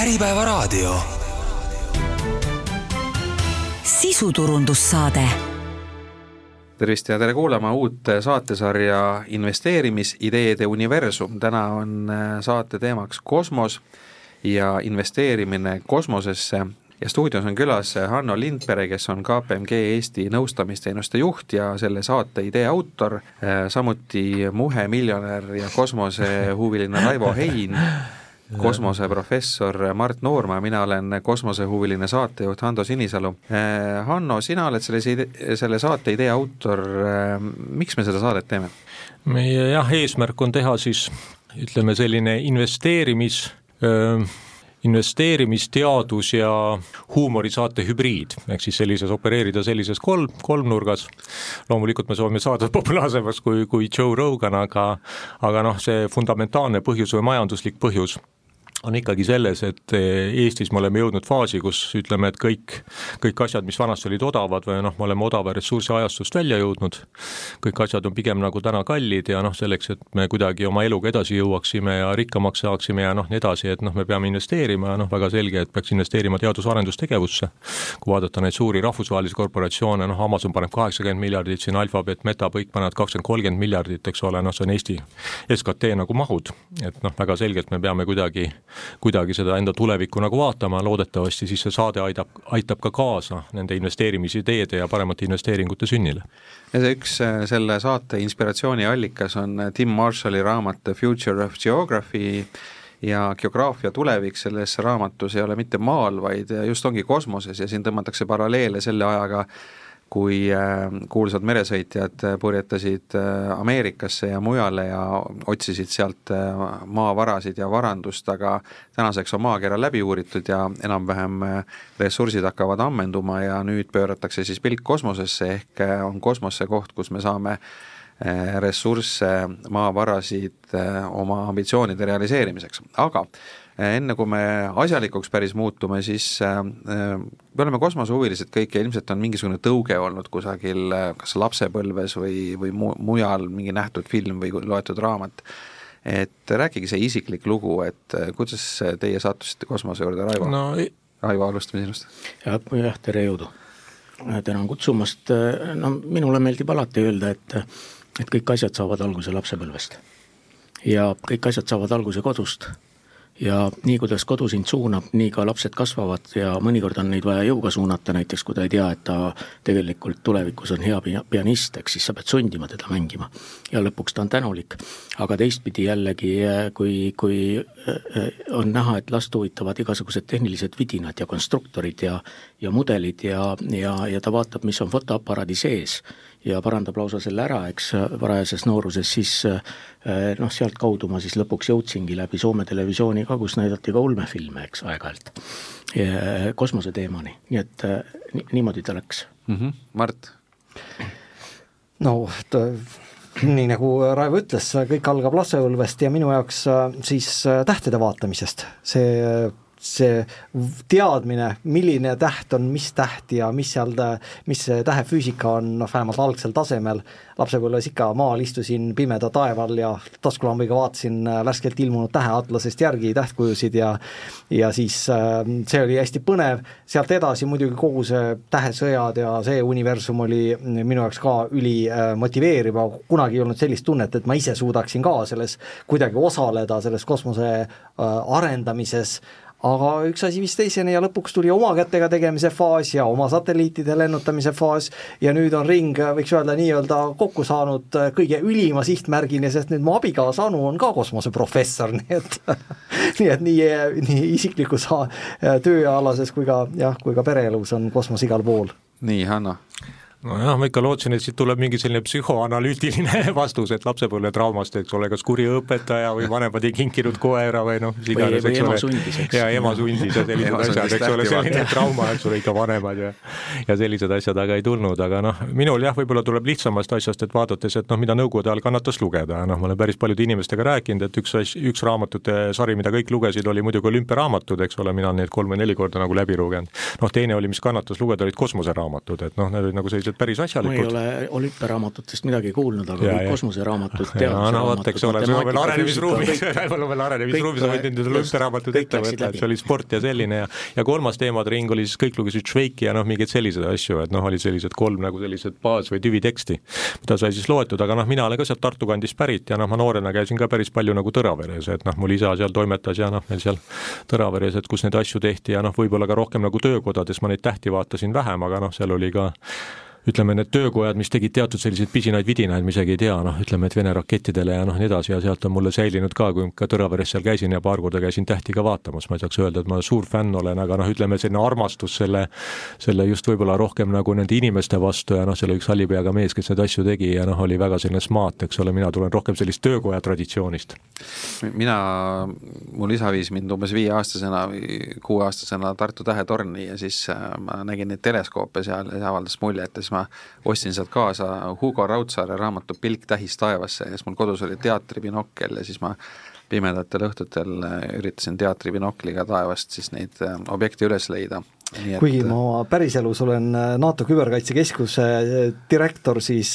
Äripäevaraadio. sisuturundussaade. tervist ja tere kuulama uut saatesarja investeerimisideede universum. täna on äh, saate teemaks kosmos ja investeerimine kosmosesse ja stuudios on külas Hanno Lindpere, kes on KPMG Eesti nõustamisteenuste juht ja selle saate idee autor, äh, samuti Muhe miljonär ja kosmosehuviline Raivo Hein kosmoseprofessor Mart Noorma, mina olen kosmosehuviline saatejuht Hando Sinisalu. Eh, Hanno, sina oled selle, selle saate idee autor, eh, miks me seda saadet teeme? meie jah, eesmärk on teha siis ütleme, selline investeerimis öö, investeerimisteadus ja huumorisaate hübriid, ehk siis sellises, opereerida sellises kolm, kolmnurgas. loomulikult me soovime saada populaarsemaks kui, kui Joe Rogan, aga aga noh, see fundamentaalne põhjus või majanduslik põhjus on ikkagi selles, et eh, Eestis me oleme jõudnud faasi, kus ütleme, et kõik, kõik asjad, mis vanasti olid odavad või noh, me oleme odava ressursi ajastust välja jõudnud, kõik asjad on pigem nagu täna kallid ja noh, selleks, et me kuidagi oma eluga edasi jõuaksime ja rikkamaks saaksime ja noh, nii edasi, et noh, me peame investeerima ja noh, väga selge, et peaks investeerima teadus-arendustegevusse. kui vaadata neid suuri rahvusvahelisi korporatsioone, noh, Amazon paneb kaheksakümmend miljardit, siin Alphabet, Meta, kõik panevad kakskümmend, kolmkümmend miljardit, eks ole, noh, see on Eesti SKT nagu mahud, et noh, väga selgelt me peame kuidagi kuidagi seda enda tulevikku nagu vaatama, loodetavasti siis see saade aidab, aitab ka kaasa nende investeerimisideede ja paremate investeeringute sünnile. ja see üks äh, selle saate inspiratsiooniallikas on äh, Tim Marshalli raamat The Future of Geography ja geograafia tulevik selles raamatus ei ole mitte maal, vaid just ongi kosmoses ja siin tõmmatakse paralleele selle ajaga, kui äh, kuulsad meresõitjad äh, purjetasid äh, Ameerikasse ja mujale ja otsisid sealt maavarasid ja varandust, aga tänaseks on maakera läbi uuritud ja enam-vähem ressursid hakkavad ammenduma ja nüüd pööratakse siis pilk kosmosesse, ehk on kosmos see koht, kus me saame ressursse, maavarasid oma ambitsioonide realiseerimiseks, aga enne kui me asjalikuks päris muutume, siis äh, äh, me oleme kosmosehuvilised kõik ja ilmselt on mingisugune tõuge olnud kusagil äh, kas lapsepõlves või, või mu-, mujal mingi nähtud film või loetud raamat. et rääkige see isiklik lugu, et kuidas teie sattusite kosmose juurde, Raivo no,? Raivo, alustame sinust. jah, jah, tere jõudu! tänan kutsumast, no minule meeldib alati öelda, et et kõik asjad saavad alguse lapsepõlvest. ja kõik asjad saavad alguse kodust ja nii, kuidas kodu sind suunab, nii ka lapsed kasvavad ja mõnikord on neid vaja jõuga suunata, näiteks kui ta ei tea, et ta tegelikult tulevikus on hea pianist, eks siis sa pead sundima teda mängima. ja lõpuks ta on tänulik. aga teistpidi jällegi, kui, kui äh, on näha, et last huvitavad igasugused tehnilised vidinad ja konstruktorid ja ja mudelid ja, ja, ja ta vaatab, mis on fotoaparaadi sees ja parandab lausa selle ära, eks, varajases nooruses, siis eh, noh, sealtkaudu ma siis lõpuks jõudsingi läbi Soome televisiooni ka, kus näidati ka ulmefilme, eks, aeg-ajalt. kosmoseteemani, nii et eh, ni, niimoodi ta läks mm. -hmm. Mart? no ta nii nagu Raivo ütles, kõik algab lapsepõlvest ja minu jaoks eh, siis tähtede vaatamisest, see see teadmine, milline täht on mis täht ja mis seal, mis see tähefüüsika on, noh vähemalt algsel tasemel, lapsepõlves ikka maal istusin pimeda taeva all ja taskulambiga vaatasin äh, värskelt ilmunud täheatlasest järgi tähtkujusid ja ja siis äh, see oli hästi põnev, sealt edasi muidugi kogu see tähesõjad ja see universum oli minu jaoks ka ülimotiveeriv, äh, kunagi ei olnud sellist tunnet, et ma ise suudaksin ka selles kuidagi osaleda, selles kosmose arendamises, aga üks asi viis teiseni ja lõpuks tuli oma kätega tegemise faas ja oma satelliitide lennutamise faas ja nüüd on ring, võiks öelda, nii-öelda kokku saanud kõige ülima sihtmärgini, sest nüüd mu abikaasa Anu on ka kosmoseprofessor, nii et nii et nii, nii isiklikus tööalases kui ka jah, kui ka pereelus on kosmos igal pool. nii, Hanno nojah, ma ikka lootsin, et siit tuleb mingi selline psühhoanalüütiline vastus, et lapsepõlvetraumast, eks ole, kas kuri õpetaja või vanemad ei kinkinud koera või noh, mis iganes, eks ole. ja ema sundis ja sellised asjad, eks ole, selline trauma, eks ole, ikka vanemad ja ja sellised asjad aga ei tulnud, aga noh, minul jah, võib-olla tuleb lihtsamast asjast, et vaadates, et noh, mida Nõukogude ajal kannatas lugeda, noh, ma olen päris paljude inimestega rääkinud, et üks as-, üks raamatute sari, mida kõik lugesid, oli muidugi olümpiaraamatud, eks ole, mina neid kolm või neli korda nagu läbi lugenud. noh, teine oli, mis kannatas lugeda, olid kosmoseraamatud, et noh, need olid nagu sellised sellised päris asjalikud. ma ei ole olümpiaraamatutest midagi kuulnud, aga ja, kõik kosmoseraamatud, teadusraamatud. eks ole, sul on veel arenemisruumis, sul on veel arenemisruumis, sa võid nendele olümpiaraamatud ette võtta, et see oli sport ja selline ja ja kolmas teemade ring oli siis kõik lugesid Šveiki ja noh, mingeid selliseid asju, et noh, olid sellised kolm nagu sellised baas- või tüviteksti, mida sai siis loetud, aga noh, mina olen ka sealt Tartu kandist pärit ja noh, ma noorena käisin ka päris palju nagu Tõraveres, et noh, mul isa seal toimetas ja noh, meil seal Tõraveres, et kus neid asju tehti ja noh, võib-olla ka rohkem nagu töökodades ma neid tähti vaatasin vähem, aga noh, seal oli ka ütleme, need töökojad, mis tegid teatud selliseid pisinaid-vidinaid, ma isegi ei tea, noh, ütleme, et Vene rakettidele ja noh, nii edasi ja sealt on mulle säilinud ka, kui ka Tõraveres seal käisin ja paar korda käisin tähti ka vaatamas, ma ei saaks öelda, et ma suur fänn olen, aga noh, ütleme selline armastus selle, selle just võib-olla rohkem nagu nende inimeste vastu ja noh, seal oli üks hallipeaga mees, kes neid asju tegi ja noh, oli väga selline smaat, eks ole, mina tulen rohkem sellist töökoja traditsioonist. mina, mul isa viis mind umbes viieaastasena või kuueaastasena Tartu tähetorni ja siis äh, ma nägin neid teleskoope seal ja see avaldas mulje, et siis ma ostsin sealt kaasa Hugo Raudsaare raamatu Pilk tähis taevasse ja siis mul kodus oli teatribinokkel ja siis ma pimedatel õhtutel üritasin teatribinokliga taevast siis neid äh, objekte üles leida Et... kuigi ma päriselus olen äh, NATO Küberkaitsekeskuse äh, direktor, siis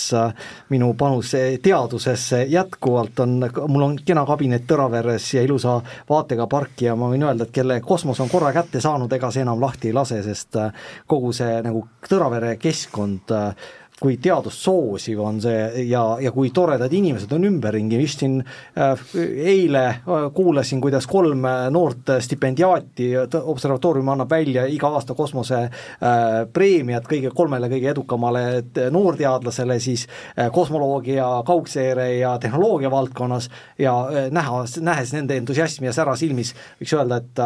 minu panus teadusesse jätkuvalt on, mul on kena kabinet Tõraveres ja ilusa vaatega park ja ma võin öelda, et kelle kosmos on korra kätte saanud, ega see enam lahti ei lase, sest kogu see nagu Tõravere keskkond äh, kui teadust soosiv on see ja, ja kui toredad inimesed on ümberringi, just siin äh, eile äh, kuulasin, kuidas kolm äh, noort stipendiaati observatoorium annab välja iga aasta kosmosepreemiat kõige, kolmele kõige edukamale noorteadlasele siis kosmoloogia, kaugseire ja tehnoloogia valdkonnas ja näha, nähes nende entusiasmi ja sära silmis, võiks öelda, et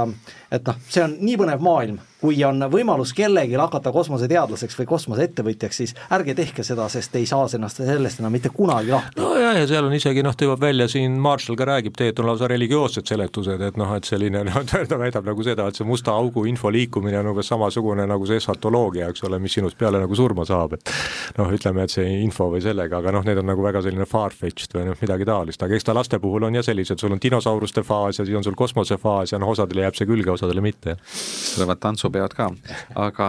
et noh, see on nii põnev maailm kui on võimalus kellelgi hakata kosmoseteadlaseks või kosmoseettevõtjaks, siis ärge tehke seda, sest ei saa ennast sellest enam mitte kunagi lahti. nojah, ja seal on isegi noh, tõmbab välja siin, Marshall ka räägib, tegelikult on lausa religioossed seletused, et noh, et selline noh, ta väidab nagu seda, et see musta augu info liikumine on umbes samasugune nagu see esatoloogia, eks ole, mis sinust peale nagu surma saab, et noh, ütleme, et see info või sellega, aga noh, need on nagu väga selline far-fetched või noh, midagi taolist, aga eks ta laste puhul on jah sellised, sul on dinosauruste faas ja siis on sul kosmosefaas ja noh, osadele jääb see külge, osadele mitte. tulevad tantsu tantsupeod ka, aga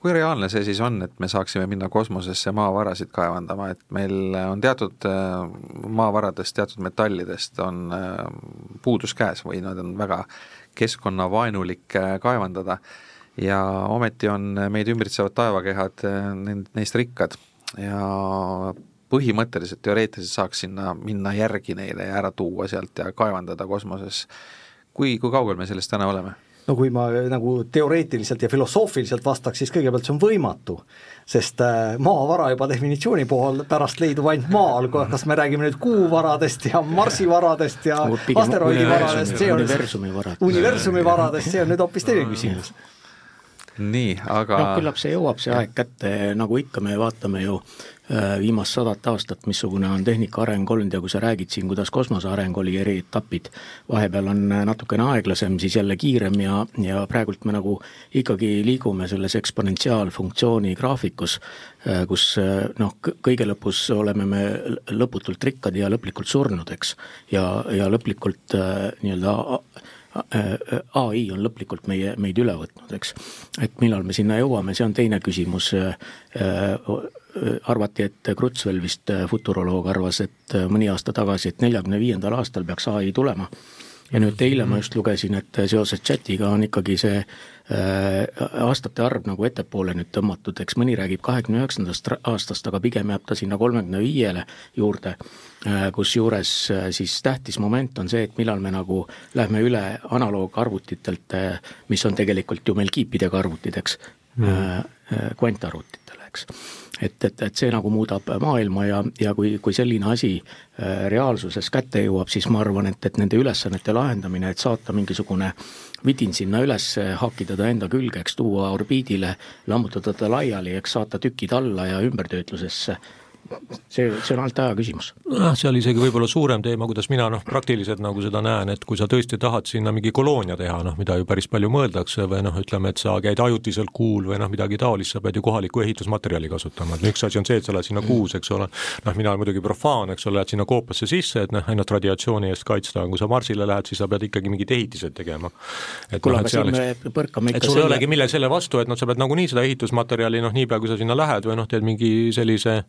kui reaalne see siis on, et me saaksime minna kosmosesse maavarasid kaevandama, et meil on teatud äh, maavaradest, teatud metallidest on äh, puudus käes või nad on väga keskkonnavaenulik äh, kaevandada ja ometi on meid ümbritsevad taevakehad neist rikkad ja põhimõtteliselt, teoreetiliselt saaks sinna minna järgi neile ja ära tuua sealt ja kaevandada kosmoses. Kui, kui kaugel me sellest täna oleme? no kui ma nagu teoreetiliselt ja filosoofiliselt vastaks, siis kõigepealt see on võimatu, sest äh, maavara juba definitsiooni pool pärast leidub ainult maal, kas me räägime nüüd kuuvaradest ja Marsi varadest ja no, asteroidi varadest, see on universumi varadest, universumi varadest, see on nüüd hoopis teine küsimus nii, aga noh, küllap see jõuab, see aeg kätte, nagu ikka, me vaatame ju äh, viimast sadat aastat, missugune on tehnika areng olnud ja kui sa räägid siin, kuidas kosmose areng oli, eri etapid, vahepeal on äh, natukene aeglasem, siis jälle kiirem ja, ja praegult me nagu ikkagi liigume selles eksponentsiaalfunktsiooni graafikus, äh, kus noh, kõige lõpus oleme me lõputult rikkad ja lõplikult surnud, eks. ja, ja lõplikult nii-öelda ai on lõplikult meie, meid üle võtnud, eks. et millal me sinna jõuame, see on teine küsimus. arvati, et Krutsvel vist, futuroloog, arvas, et mõni aasta tagasi, et neljakümne viiendal aastal peaks ai tulema ja nüüd eile ma just lugesin, et seoses chatiga on ikkagi see äh, aastate arv nagu ettepoole nüüd tõmmatud, eks mõni räägib kahekümne üheksandast aastast, aga pigem jääb ta sinna kolmekümne viiele juurde. Äh,, kusjuures äh, siis tähtis moment on see, et millal me nagu lähme üle analoogarvutitelt äh,, mis on tegelikult ju meil kiipidega arvutid, eks. Mm., äh, äh, kvantarvutitele, eks. Et, et, et see nagu muudab maailma ja, ja kui, kui selline asi äh, reaalsuses kätte jõuab, siis ma arvan, et, et nende ülesannete lahendamine, et saata mingisugune vidin sinna üles, hakkida ta enda külge, eks tuua orbiidile, lammutada ta laiali, eks saata tükid alla ja ümbertöötlusesse see, see on ainult aja küsimus. noh, seal isegi võib-olla suurem teema, kuidas mina noh, praktiliselt nagu seda näen, et kui sa tõesti tahad sinna mingi koloonia teha, noh mida ju päris palju mõeldakse või noh, ütleme, et sa käid ajutiselt kuul või noh, midagi taolist, sa pead ju kohalikku ehitusmaterjali kasutama, et üks asi on see, et sa lähed sinna kuus, eks ole, noh, mina olen muidugi profaan, eks ole, lähed sinna koopasse sisse, et noh, ennast radiatsiooni eest kaitsta, aga kui sa marsile lähed, siis sa pead ikkagi mingid ehitised tegema. kuule, aga siin me põrkame ikka et sul ei olegi millegi selle vastu, et noh, sa pead nagunii seda ehitusmaterjali noh, niipea kui sa sinna lähed või noh, teed mingi sellise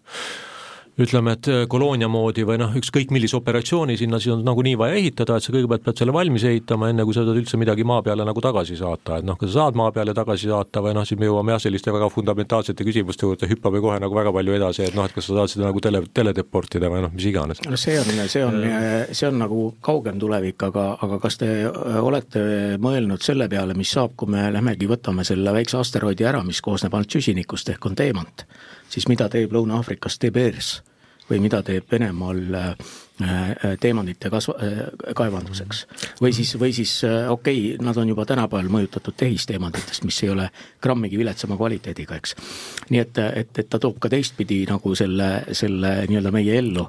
ütleme, et äh, koloonia moodi või noh, ükskõik millise operatsiooni sinna siis on nagunii vaja ehitada, et sa kõigepealt pead selle valmis ehitama, enne kui sa saad üldse midagi maa peale nagu tagasi saata, et noh, kui sa saad maa peale tagasi saata või noh, siis me jõuame jah, selliste väga fundamentaalsete küsimuste juurde, hüppame kohe nagu väga palju edasi, et noh, et kas sa saad seda nagu tele, teledeportida või noh, mis iganes. no see on, see on, see on nagu kaugem tulevik, aga, aga kas te äh, olete mõelnud selle peale, mis saab, kui me lähmegi võtame selle väikse asteroidi ära, mis koosneb ainult süsinikust ehk on teemant, siis mida teeb Lõuna-Aafrikas Tiberias või mida teeb Venemaal äh, teemantide kasva-, äh, kaevanduseks. või siis, või siis okei okay,, nad on juba tänapäeval mõjutatud tehisteemantidest, mis ei ole grammigi viletsama kvaliteediga, eks. nii et, et, et ta toob ka teistpidi nagu selle, selle nii-öelda meie ellu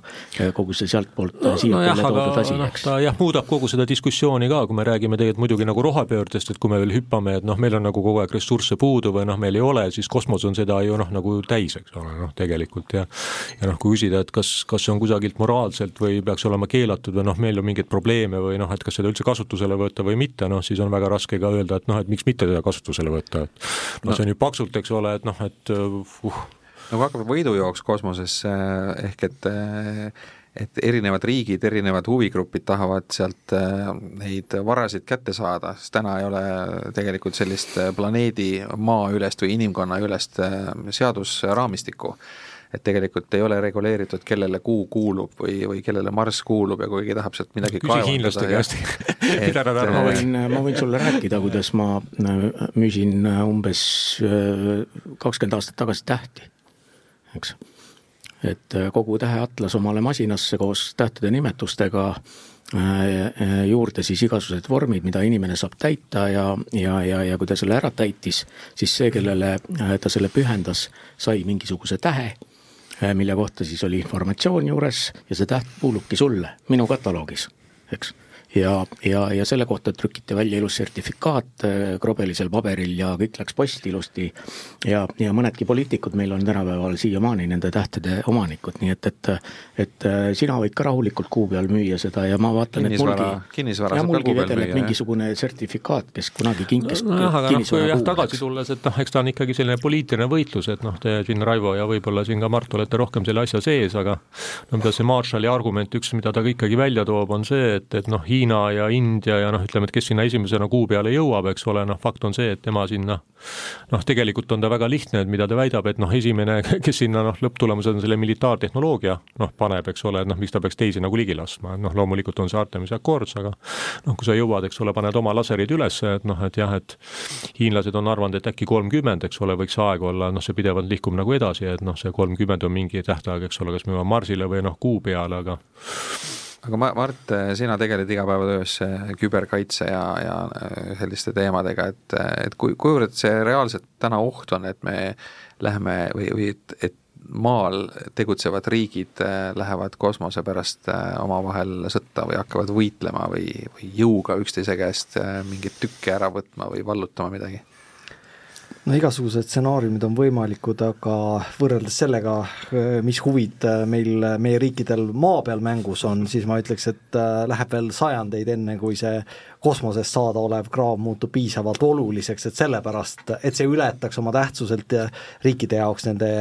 kogu see sealtpoolt no, siiapoole no toodud asi, eks. ta jah, muudab kogu seda diskussiooni ka, kui me räägime tegelikult muidugi nagu rohepöördest, et kui me veel hüppame, et noh, meil on nagu kogu aeg ressursse puudu või noh, meil ei ole, siis kosmos on seda ju noh, nagu täis, eks ole, noh tegelikult ja ja noh, kui küsida, et kas, kas see on kusagilt moraalselt või peaks olema keelatud või noh, meil on mingeid probleeme või noh, et kas seda üldse kasutusele võtta või mitte, noh siis on väga raske ka öelda, et noh, et miks mitte seda kasutusele võtta, et noh no., see on ju paksult, eks ole, et noh, et uh. nagu hakkab võidujooks kosmosesse ehk et et erinevad riigid, erinevad huvigrupid tahavad sealt neid varasid kätte saada, sest täna ei ole tegelikult sellist planeedi maa ülest või inimkonna ülest seadusraamistikku et tegelikult ei ole reguleeritud, kellele Kuu kuulub või, või kellele Marss kuulub ja kui keegi tahab sealt midagi küsi hiinlaste käest mida nad arvavad. ma võin, ma võin sulle rääkida, kuidas ma äh, müüsin äh, umbes äh, kakskümmend aastat tagasi tähti, eks. et kogu täheatlas omale masinasse koos tähtede nimetustega juurde siis igasugused vormid, mida inimene saab täita ja, ja, ja, ja kui ta selle ära täitis, siis see, kellele ta selle pühendas, sai mingisuguse tähe Äh, mille kohta siis oli informatsioon juures ja see täht kuulubki sulle minu kataloogis, eks ja, ja, ja selle kohta trükiti välja ilus sertifikaat äh, krobelisel paberil ja kõik läks posti ilusti. ja, ja mõnedki poliitikud meil on tänapäeval siiamaani nende tähtede omanikud, nii et, et, et äh, sina võid ka rahulikult kuu peal müüa seda ja ma vaatan, et mulgi, ja mulgi vedeleb mingisugune sertifikaat, kes kunagi kinkis nojah, aga noh, kui jah, tagasi tulles, et noh, eks ta on ikkagi selline poliitiline võitlus, et noh, te siin, Raivo, ja võib-olla siin ka Mart, olete rohkem selle asja sees, aga no mida see Marshalli argument, üks, mida ta ka ikkagi välja toob, on see, et, et noh, Hiina ja India ja noh, ütleme, et kes sinna esimesena kuu peale jõuab, eks ole, noh, fakt on see, et tema sinna noh, tegelikult on ta väga lihtne, et mida ta väidab, et noh, esimene, kes sinna noh, lõpptulemusena selle militaartehnoloogia noh, paneb, eks ole, et noh, miks ta peaks teisi nagu ligi laskma, et noh, loomulikult on see Artemise Accords, aga noh, kui sa jõuad, eks ole, paned oma laserid üles, et noh, et jah, et hiinlased on arvanud, et äkki kolmkümmend, eks ole, võiks aeg olla, noh, see pidevalt liigub nagu edasi, et noh, see kolmkümmend on mingi tähtaeg, eks ole, kas me jõuame Marsile või noh, kuu peale, aga aga ma, Mart, sina tegeled igapäevatöös küberkaitse ja, ja äh, selliste teemadega, et, et kui, kuivõrd see reaalselt täna oht on, et me läheme või, või et, et maal tegutsevad riigid äh, lähevad kosmose pärast äh, omavahel sõtta või hakkavad võitlema või, või jõuga üksteise käest mingeid tükke ära võtma või vallutama midagi? No igasugused stsenaariumid on võimalikud, aga võrreldes sellega, mis huvid meil, meie riikidel maa peal mängus on, siis ma ütleks, et äh, läheb veel sajandeid, enne kui see kosmosest saadaolev kraav muutub piisavalt oluliseks, et sellepärast, et see ületaks oma tähtsuselt riikide jaoks nende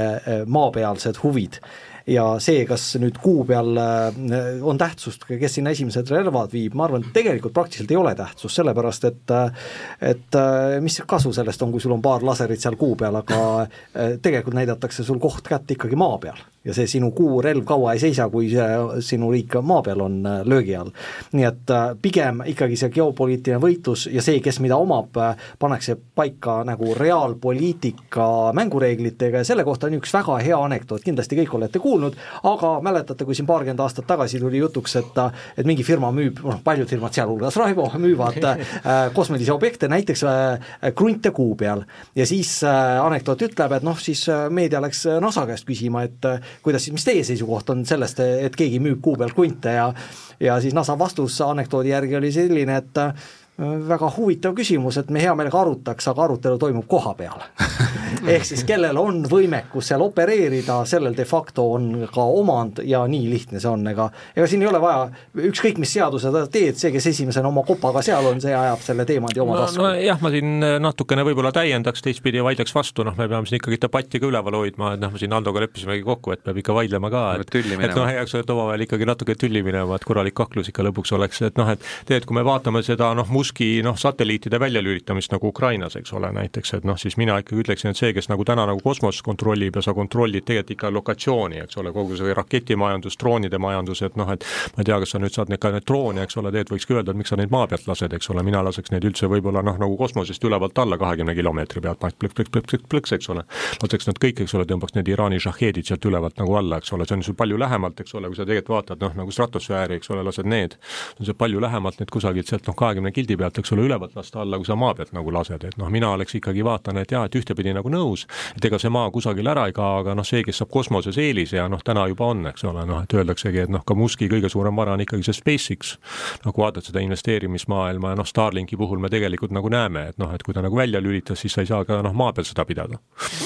maapealsed huvid ja see, kas nüüd kuu peal äh, on tähtsust, kes sinna esimesed relvad viib, ma arvan, tegelikult praktiliselt ei ole tähtsust, sellepärast et et äh, mis kasu sellest on, kui sul on paar laserit seal kuu peal, aga äh, tegelikult näidatakse sul koht kätte ikkagi maa peal ja see sinu kuurelv kaua ei seisa, kui see sinu riik maa peal on äh, löögi all. nii et äh, pigem ikkagi see geopoliitiline võitlus ja see, kes mida omab, äh, pannakse paika nagu reaalpoliitika mängureeglitega ja selle kohta on üks väga hea anekdoot, kindlasti kõik olete kuulnud, aga mäletate, kui siin paarkümmend aastat tagasi tuli jutuks, et et mingi firma müüb, noh paljud firmad, sealhulgas Raivo, müüvad kosmilisi objekte, näiteks krunte kuu peal. ja siis anekdoot ütleb, et noh, siis meedia läks NASA käest küsima, et kuidas mis teie seisukoht on sellest, et keegi müüb kuu peal krunte ja ja siis NASA vastus anekdoodi järgi oli selline, et väga huvitav küsimus, et me hea meelega arutaks, aga arutelu toimub koha peal. Ehk siis kellel on võimekus seal opereerida, sellel de facto on ka omand ja nii lihtne see on, ega ega siin ei ole vaja, ükskõik mis seaduse sa teed, see, kes esimesena oma kopaga seal on, see ajab selle teemandi oma no, tasku. nojah, ma siin natukene võib-olla täiendaks, teistpidi vaidleks vastu, noh, me peame siin ikkagi debatti ka üleval hoidma, et noh, me siin Aldoga leppisimegi kokku, et peab ikka vaidlema ka, et et noh, eks ole, et omavahel ikkagi natuke tülli minema, et korralik kaklus ikka lõpuks oleks, et noh, et tegelikult kui me vaatame seda noh, Muski noh, satelliitide väljalülitamist nagu Ukrainas, eks ole, näiteks, et noh, siis mina ikkagi ütleksin, et see, kes nagu täna nagu kosmoses kontrollib ja sa kontrollid tegelikult ikka lokatsiooni, eks ole, kogu see raketimajandus, droonide majandus, et noh, et ma ei tea, kas sa nüüd saad ka neid droone, eks ole, teed, võikski öelda, et miks sa neid maa pealt lased, eks ole, mina laseks neid üldse võib-olla noh, nagu kosmosest ülevalt alla kahekümne kilomeetri pealt, plõks-plõks-plõks-plõks, eks ole, laseks nad kõik, eks ole, tõmbaks need Iraani šahheedid sealt ülevalt nagu alla, eks ole, see on sul palju lähemalt, eks ole, kui sa tegelikult vaatad, noh, nagu stratosfääri, eks ole, lased need, on see palju lähemalt need kusagilt sealt noh, kahekümne kildi pealt, eks ole, ülevalt lasta alla, kui sa maa pealt nagu lased, et noh, mina oleks ikkagi vaatan, et jaa, et ühtepidi nagu nõus, et ega see maa kusagil ära ei kao, aga noh, see, kes saab kosmoses eelise ja noh, täna juba on, eks ole, noh, et öeldaksegi, et noh, ka Muski kõige suurem vara on ikkagi see SpaceX, noh, kui vaatad seda investeerimismaailma ja noh, Starlinki puhul me tegelikult nagu näeme, et noh, et kui ta nagu välja lülitas, siis sa ei saa ka noh, maa peal seda pidada.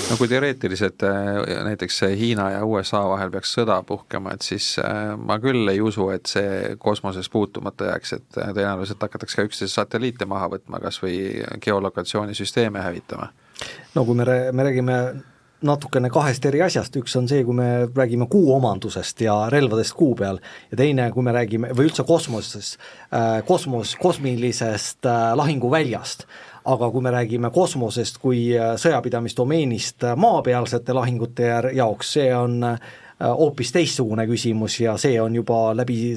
no kui teoreetiliselt äh, näiteks Hiina ja USA vahel peaks sõda puhkema, et siis äh, ma küll ei usu, et see kosmoses puutumata jääks, et äh, tõenäoliselt hakatakse ka üksteise satelliite maha võtma kas või geolokatsioonisüsteeme hävitama? no kui me, me räägime natukene kahest eri asjast, üks on see, kui me räägime kuu omandusest ja relvadest kuu peal ja teine, kui me räägime, või üldse kosmosest äh,, kosmos, kosmilisest äh, lahinguväljast aga kui me räägime kosmosest kui äh, sõjapidamisdomeenist maapealsete lahingute jaoks, see on hoopis teistsugune küsimus ja see on juba läbi,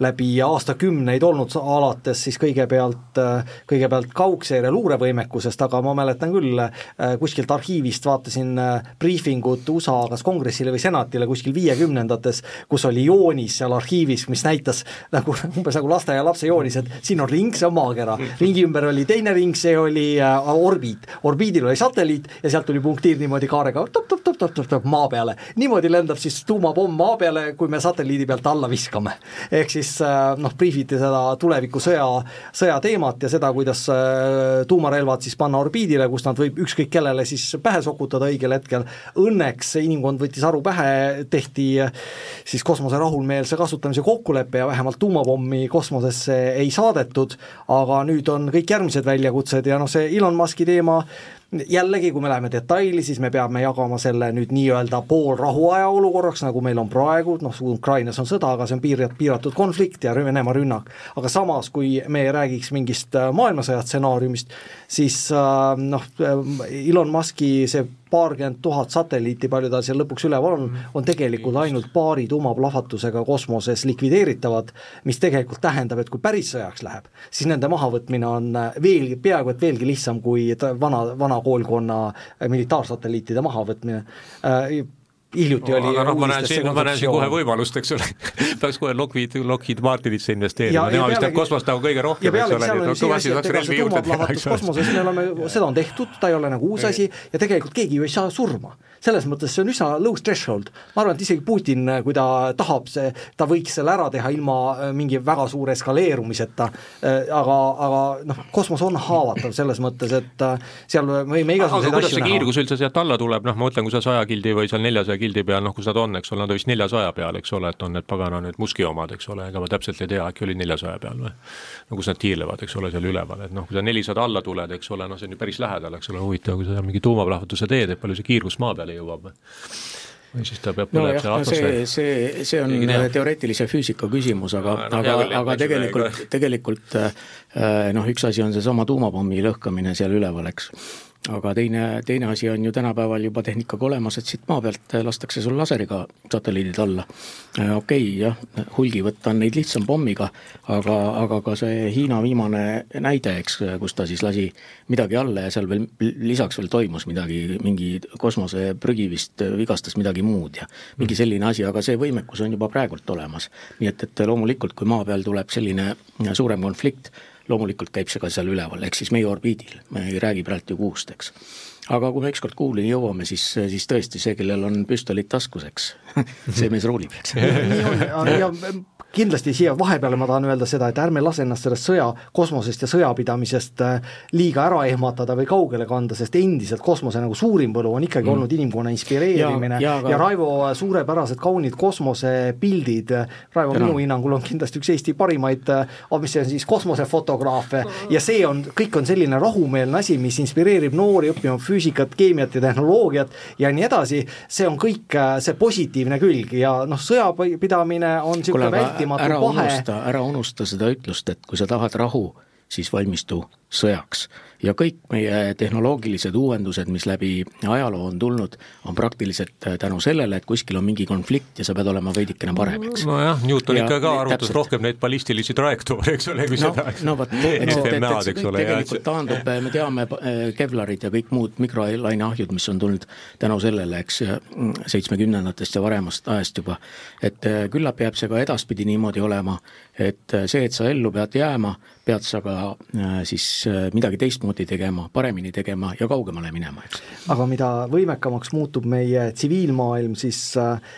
läbi aastakümneid olnud, alates siis kõigepealt, äh, kõigepealt kaugseire luurevõimekusest, aga ma mäletan küll, äh, kuskilt arhiivist vaatasin briifingut USA kas kongressile või senatile kuskil viiekümnendates, kus oli joonis seal arhiivis, mis näitas nagu umbes nagu lasteaialapse joonis, et siin on ring, see on maakera, ringi ümber oli teine ring, see oli orbiit, orbiidil oli satelliit ja sealt tuli punktiir niimoodi kaarega top-top-top-top-top maa peale, niimoodi lendab siis siis tuumapomm maa peale, kui me satelliidi pealt alla viskame. ehk siis äh, noh, briifiti seda tulevikusõja, sõjateemat ja seda, kuidas äh, tuumarelvad siis panna orbiidile, kus nad võib ükskõik kellele siis pähe sokutada õigel hetkel, õnneks inimkond võttis aru pähe, tehti siis kosmose rahulmeelse kasutamise kokkulepe ja vähemalt tuumapommi kosmosesse ei saadetud, aga nüüd on kõik järgmised väljakutsed ja noh, see Elon Musk'i teema jällegi, kui me läheme detaili, siis me peame jagama selle nüüd nii-öelda poolrahuaja olukorraks, nagu meil on praegu, noh, Ukrainas on sõda, aga see on piir-, piiratud konflikt ja Venemaa rünnak. aga samas, kui me räägiks mingist äh, maailmasõja stsenaariumist, siis äh, noh, Elon Musk'i see paarkümmend tuhat satelliiti, palju tal seal lõpuks üleval on, mm. on tegelikult ainult paari tuumaplahvatusega kosmoses likvideeritavad, mis tegelikult tähendab, et kui päris sõjaks läheb, siis nende mahavõtmine on äh, veelgi, peaaegu et veelgi lihtsam kui vana, vana koolkonna militaarsatelliitide mahavõtmine hiljuti oli aga noh, ma näen siin, ma näen siin kohe võimalust, eks ole. Peaks kohe Lockheed, Lockheed Martinisse investeerima, nemad vist teeb kosmost nagu kõige rohkem, eks ole, nii et noh, kõvasti saaks relvi juurde teha, eks ole. kosmoses me oleme, seda on tehtud, ta ei ole nagu uus asi ja tegelikult keegi ju ei saa surma. Selles mõttes see on üsna low threshold, ma arvan, et isegi Putin, kui ta tahab, see, ta võiks selle ära teha ilma äh, mingi väga suure eskaleerumiseta, äh, aga, aga noh, kosmos on haavatav selles mõttes, et äh, seal me võime igasuguseid asju näha. kiirgus üldse sealt alla tuleb, noh ma mõtlen, kui sa saja kildi või seal neljasaja kildi peal, noh kus nad on, eks ole, nad on vist neljasaja peal, eks ole, et on need pagana need Muski omad, eks ole, ega ma täpselt ei tea, äkki oli neljasaja peal või? no kus nad tiirlevad, eks ole, seal üleval, et noh, kui sa nelisada alla tuled, eks ole, noh see on ju päris lähedal, eks ole, huvitav, kui sa seal mingi tuumaplahvatuse teed, et palju see kiirgus maa peale jõuab või? Siis ta peab no jah, no see, see, see on teoreetilise füüsika küsimus, aga no,, aga, aga tegelikult, tegelikult äh, noh, üks asi on seesama tuumapommi lõhkamine seal üleval, eks aga teine, teine asi on ju tänapäeval juba tehnikaga olemas, et siit maa pealt lastakse sul laseriga satelliidid alla. Äh, okei okay,, jah, hulgi võtta on neid lihtsam pommiga, aga, aga ka see Hiina viimane näide, eks, kus ta siis lasi midagi alla ja seal veel lisaks veel toimus midagi, mingi kosmoseprügi vist vigastas midagi muud ja mingi selline asi, aga see võimekus on juba praegult olemas. nii et, et loomulikult, kui maa peal tuleb selline suurem konflikt, loomulikult käib see ka seal üleval, ehk siis meie orbiidil, me ei räägi praegu ju kuust, eks aga kui me ükskord kuulini jõuame, siis, siis tõesti see, kellel on püstolid taskus, eks see mees ruulib, eks ja kindlasti siia vahepeale ma tahan öelda seda, et ärme lase ennast sellest sõja, kosmosest ja sõjapidamisest äh, liiga ära ehmatada või kaugele kanda, sest endiselt kosmose nagu suurim võlu on ikkagi mm. olnud inimkonna inspireerimine. Ja, ja, aga... ja Raivo suurepärased kaunid kosmosepildid, Raivo Täna. minu hinnangul on kindlasti üks Eesti parimaid, äh, mis see on siis, kosmosefotograafe ja see on, kõik on selline rahumeelne asi, mis inspireerib noori õppima füüsikat, keemiat ja tehnoloogiat ja nii edasi, see on kõik äh, see positiivne külg ja noh, sõjapidamine on niisugune vältimatu unusta, ära unusta seda ütlust, et kui sa tahad rahu, siis valmistu sõjaks ja kõik meie tehnoloogilised uuendused, mis läbi ajaloo on tulnud, on praktiliselt äh, tänu sellele, et kuskil on mingi konflikt ja sa pead olema veidikene parem, eks. nojah, Newton ja, ikka ka arvutas täpselt. rohkem neid ballistilisi trajektoore, eks ole, kui no, seda no vot, et, see tegelikult taandub, me teame äh, Kevlarid ja kõik muud mikrolaineahjud, mis on tulnud tänu sellele, eks, seitsmekümnendatest ja varemast ajast juba, et äh, küllap jääb see ka edaspidi niimoodi olema, et see, et sa ellu pead jääma, pead sa ka siis midagi teistmoodi teistmoodi tegema, paremini tegema ja kaugemale minema, eks. aga mida võimekamaks muutub meie tsiviilmaailm, siis,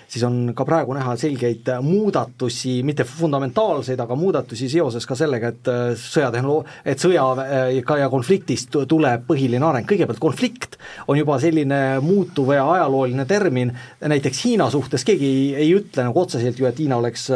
siis on ka praegu näha selgeid muudatusi, mitte fundamentaalseid, aga muudatusi seoses ka sellega, et sõjatehnoloo-, et sõja ka ja konfliktist tuleb põhiline areng, kõigepealt konflikt on juba selline muutuv ja ajalooline termin, näiteks Hiina suhtes keegi ei, ei ütle nagu otseselt ju, et Hiina oleks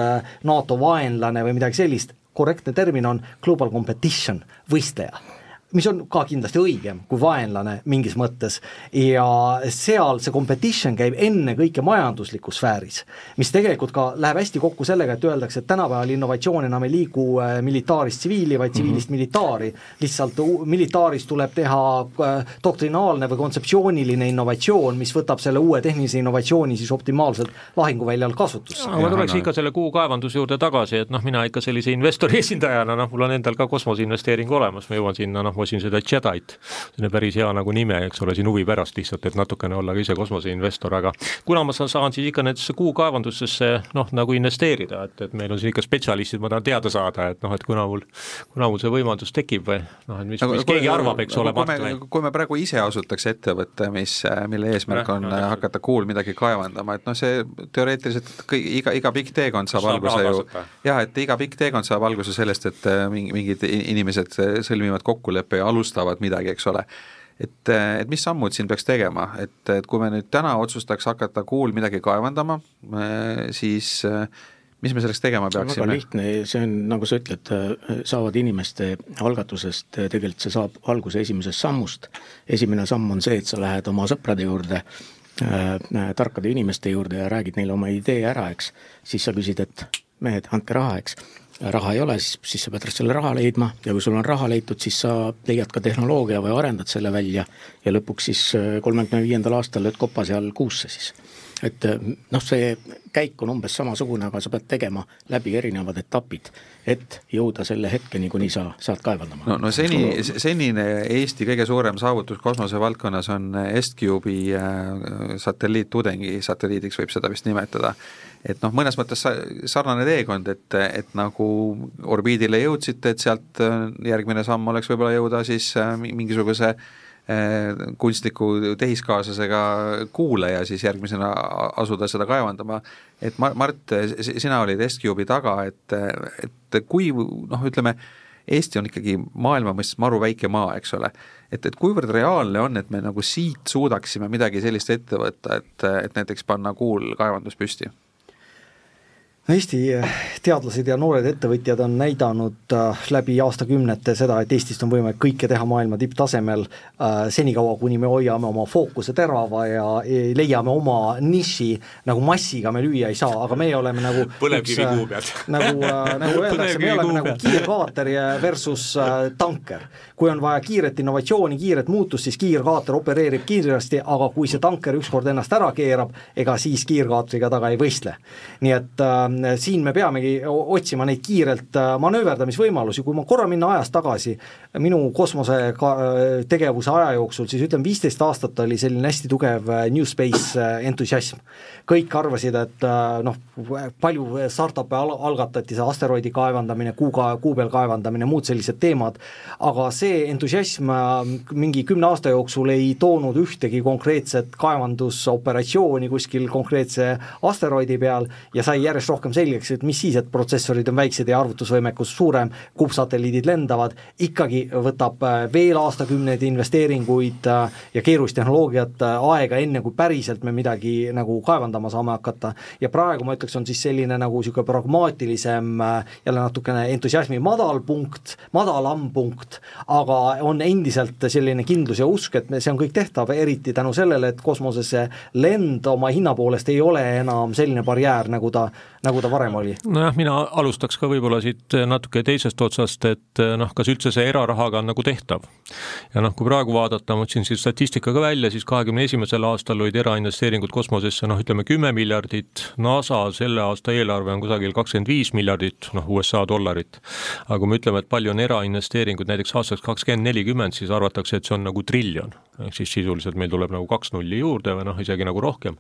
NATO vaenlane või midagi sellist, korrektne termin on global competition, võistleja mis on ka kindlasti õigem kui vaenlane mingis mõttes ja seal see competition käib ennekõike majanduslikus sfääris, mis tegelikult ka läheb hästi kokku sellega, et öeldakse, et tänapäeval innovatsioon enam ei liigu äh, militaarist tsiviili, vaid tsiviilist mm -hmm. militaari, lihtsalt militaaris tuleb teha äh, doktrinaalne või kontseptsiooniline innovatsioon, mis võtab selle uue tehnilise innovatsiooni siis optimaalselt lahinguväljal kasutusse. ma tuleks ikka selle kuukaevanduse juurde tagasi, et noh, mina ikka sellise investori esindajana, noh, mul on endal ka kosmoseinvesteering olemas, ma jõuan sinna noh, ostsin seda Jedit, see on päris hea nagu nime, eks ole, siin huvi pärast lihtsalt, et natukene olla ka ise kosmoseinvestor, aga kuna ma saan, siis ikka nendesse kuukaevandustesse noh, nagu investeerida, et, et meil on siin ikka spetsialistid, ma tahan teada saada, et noh, et kuna mul, kuna mul see võimalus tekib või noh, et mis, mis keegi arvab, eks ole, Mart või? kui me praegu ise asutaks ettevõtte, mis, mille eesmärk on no, hakata kuul midagi kaevandama, et noh, see teoreetiliselt kõik, iga, iga pikk teekond saab Saab alguse ju, jah, et iga pikk teekond saab alguse sellest, et mingid inimesed sõlmivad kokkuleppe ja alustavad midagi, eks ole et, et mis sammud siin peaks tegema, et, et kui me nüüd täna otsustaks hakata kuul midagi kaevandama, siis mis me selleks tegema peaksime? väga lihtne, see on, nagu sa ütled, saavad inimeste algatusest, tegelikult see saab alguse esimesest sammust. esimene samm on see, et sa lähed oma sõprade juurde äh,, tarkade inimeste juurde ja räägid neile oma idee ära, eks, siis sa küsid, et mehed, andke raha, eks raha ei ole, siis, siis sa pead selle raha leidma ja kui sul on raha leitud, siis sa leiad ka tehnoloogia või arendad selle välja ja lõpuks siis äh, kolmekümne viiendal aastal lööd kopa seal kuusse siis. Et äh, noh, see käik on umbes samasugune, aga sa pead tegema läbi erinevad etapid, et jõuda selle hetkeni, kuni sa saad kaevandama. no, no seni, senine Eesti kõige suurem saavutus kosmosevaldkonnas on Est-Cube'i äh, satelliittudengi satelliidiks võib seda vist nimetada et noh, mõnes mõttes sarnane teekond, et, et nagu orbiidile jõudsite, et sealt äh, järgmine samm oleks võib-olla jõuda siis äh, mingisuguse äh, kunstliku tehiskaaslasega kuule ja siis järgmisena asuda seda kaevandama. et Mart, sina olid S-Cube'i taga, et, et kui noh, ütleme, Eesti on ikkagi maailma mõistes maru väike maa, eks ole, et, et kuivõrd reaalne on, et me nagu siit suudaksime midagi sellist ette võtta, et, et näiteks panna kuul kaevandus püsti Eesti eh, teadlased ja noored ettevõtjad on näidanud äh, läbi aastakümnete seda, et Eestist on võimalik kõike teha maailma tipptasemel äh, senikaua, kuni me hoiame oma fookuse terava ja leiame oma niši, nagu massiga me lüüa ei saa, aga meie oleme nagu põlevkivi kuu pealt. nagu nagu öeldakse, me oleme nagu kiirkaater versus tanker. kui on vaja kiiret innovatsiooni, kiiret muutust, siis kiirkaater opereerib kiiresti, aga kui see tanker ükskord ennast ära keerab, ega siis kiirkaatriga taga ei võistle. nii et siin me peamegi otsima neid kiirelt manööverdamisvõimalusi, kui ma korra minna ajas tagasi, minu kosmosetegevuse aja jooksul, siis ütleme, viisteist aastat oli selline hästi tugev New Space entusiasm. kõik arvasid, et noh, palju startup'e al-, algatati, see asteroidi kaevandamine, kuu ka-, kuu peal kaevandamine, muud sellised teemad, aga see entusiasm mingi kümne aasta jooksul ei toonud ühtegi konkreetset kaevandusoperatsiooni kuskil konkreetse asteroidi peal ja sai järjest rohkem selgeks, et mis siis, et protsessorid on väiksed ja arvutusvõimekus suurem, kuupsatelliidid lendavad, ikkagi võtab äh, veel aastakümneid investeeringuid äh, ja keerulist tehnoloogiat äh, aega, enne kui päriselt me midagi nagu kaevandama saame hakata. Ja praegu ma ütleks, on siis selline nagu niisugune pragmaatilisem, jälle natukene entusiasmi madal punkt, madalam punkt, aga on endiselt selline kindlus ja usk, et see on kõik tehtav, eriti tänu sellele, et kosmosesse lend oma hinna poolest ei ole enam selline barjäär, nagu ta, nagu ta varem oli. nojah, mina alustaks ka võib-olla siit natuke teisest otsast, et noh, kas üldse see erarahaga on nagu tehtav. ja noh, kui praegu vaadata, ma võtsin siit statistika ka välja, siis kahekümne esimesel aastal olid erainvesteeringud kosmosesse noh, ütleme kümme miljardit, NASA selle aasta eelarve on kusagil kakskümmend viis miljardit, noh, USA dollarit. aga kui me ütleme, et palju on erainvesteeringuid näiteks aastaks kakskümmend nelikümmend, siis arvatakse, et see on nagu triljon. Ehk siis sisuliselt meil tuleb nagu kaks nulli juurde või noh, isegi nagu rohkem.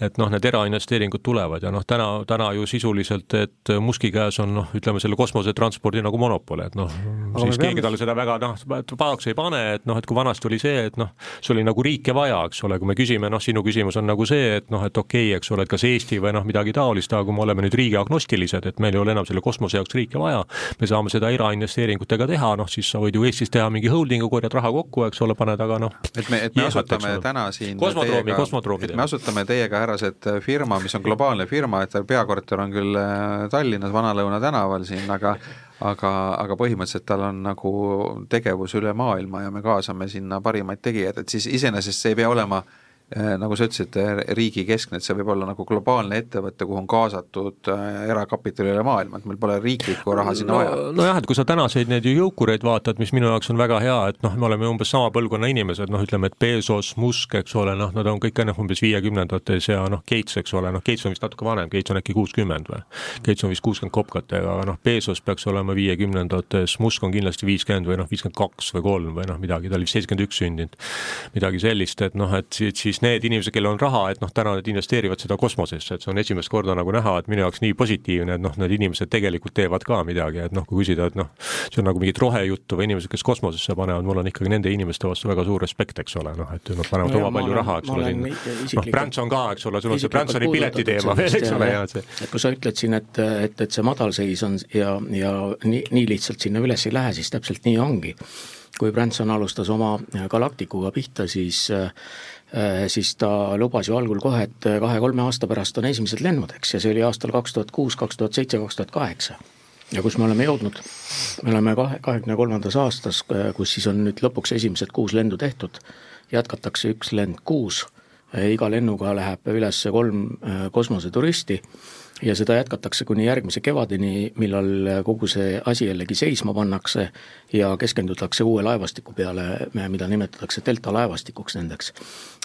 Et noh, need erainvesteeringud tulevad ja noh, täna, täna ju sisuliselt, et Muski käes on noh, ütleme selle kosmosetranspordi nagu monopol, et noh, siis peame... keegi talle seda väga noh, pahaks ei pane, et noh, et kui vanasti oli see, et noh, see oli nagu riike vaja, eks ole, kui me küsime, noh, sinu küsimus on nagu see, et noh, et okei okay,, eks ole, et kas Eesti või noh, midagi taolist, aga kui me oleme nüüd riigiagnostilised, et meil ei ole enam selle kosmose jaoks riike vaja, me saame seda erainvesteeringutega teha, noh siis sa võid ju Eestis teha mingi holding'u, korjad raha kokku, eks ole, paned aga noh. et me, et me asutame täna siin kosmodroomi, kosmodroomi. et me asutame teiega härrased firma, mis on globaalne firma, et peakorter on küll äh, Tallinnas Vana-Lõuna tänaval siin, aga aga, aga põhimõtteliselt tal on nagu tegevus üle maailma ja me kaasame sinna parimaid tegijaid, et siis iseenesest see ei pea olema äh, nagu sa ütlesid, äh, riigikeskne, et see võib olla nagu globaalne ettevõte, kuhu on kaasatud äh, erakapitali üle maailma, et meil pole riiklikku raha sinna no, vaja. nojah, et kui sa tänaseid neid jõukureid vaatad, mis minu jaoks on väga hea, et noh, me oleme umbes sama põlvkonna inimesed, noh ütleme, et Bezos, Musk, eks ole, noh, nad on kõik noh, umbes viiekümnendates ja noh, Gates, eks ole, noh, Gates on vist natuke vanem, Gates on äkki kuuskümmend või? Gates on vist kuuskümmend kopkatega, aga noh, Bezos peaks olema viiekümnendates, Musk on kindlasti viiskümmend või noh, viiskümmend kaks või kolm või noh, midagi, ta oli vist seitsekümmend üks sündinud. midagi sellist, et noh, et siis siis need inimesed, kellel on raha, et noh, täna nad investeerivad seda kosmosesse, et see on esimest korda nagu näha, et minu jaoks nii positiivne, et noh, need inimesed tegelikult teevad ka midagi, et noh, kui küsida, et noh, see on nagu mingit rohejuttu või inimesed, kes kosmosesse panevad, mul on ikkagi nende inimeste vastu väga suur respekt, eks ole, noh, et nad panevad no, oma palju olen, raha, eks ole, siin noh, Branson ka, eks ole, sul on see Bransoni pileti teema veel, eks ole, ja see et kui sa ütled siin, et, et, et see madalseis on ja, ja nii, nii lihtsalt sinna üles ei lähe, siis täpselt nii ongi. Kui Branson alustas oma Galacticuga pihta, siis siis ta lubas ju algul kohe, et äh, kahe-kolme aasta pärast on esimesed lennud, eks, ja see oli aastal kaks tuhat kuus, kaks tuhat seitse, kaks tuhat kaheksa. ja kus me oleme jõudnud? me oleme kahe, kahekümne kolmandas aastas, äh, kus siis on nüüd lõpuks esimesed kuus lendu tehtud, jätkatakse üks lend kuus, iga lennuga läheb üles kolm kosmoseturisti ja seda jätkatakse kuni järgmise kevadeni, millal kogu see asi jällegi seisma pannakse ja keskendutakse uue laevastiku peale, mida nimetatakse delta laevastikuks nendeks.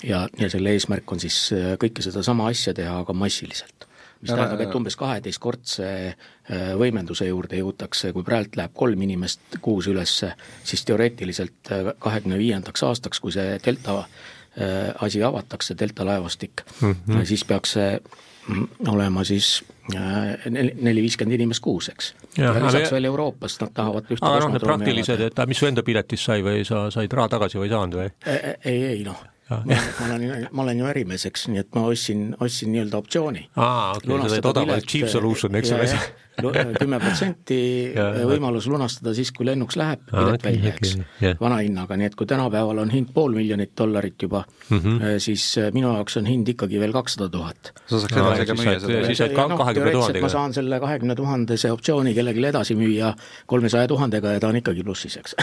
ja, ja selle eesmärk on siis kõike sedasama asja teha, aga massiliselt mis ja, tähendab, et umbes kaheteistkordse äh, võimenduse juurde jõutakse, kui praegu läheb kolm inimest kuus ülesse, siis teoreetiliselt äh, kahekümne viiendaks aastaks, kui see delta äh, asi avatakse, delta laevastik mm, -hmm. siis peaks see olema siis äh, neli-viiskümmend inimest kuus, eks. ja lisaks veel Euroopast, nad tahavad ühte aga noh, need praktilised, et mis su enda piletist sai või sa said raha tagasi või ei saanud või? ei, ei noh, ma, ma olen, ma olen ju ärimees, eks, nii et ma ostsin, ostsin nii-öelda optsiooni. aa, okei sa said odavaid cheap solution, eks ole kümme protsenti võimalus lunastada siis, kui lennuks läheb, pilet okay, välja, eks okay, vana hinnaga, nii et kui tänapäeval on hind pool miljonit dollarit juba mm, -hmm. siis äh, minu jaoks on hind ikkagi veel kakssada tuhat. sa saaks edasi ka müüa seda? siis saad kahekümne tuhandega. ma saan selle kahekümne tuhandese optsiooni kellelegi edasi müüa kolmesaja tuhandega ja ta on ikkagi plussis, eks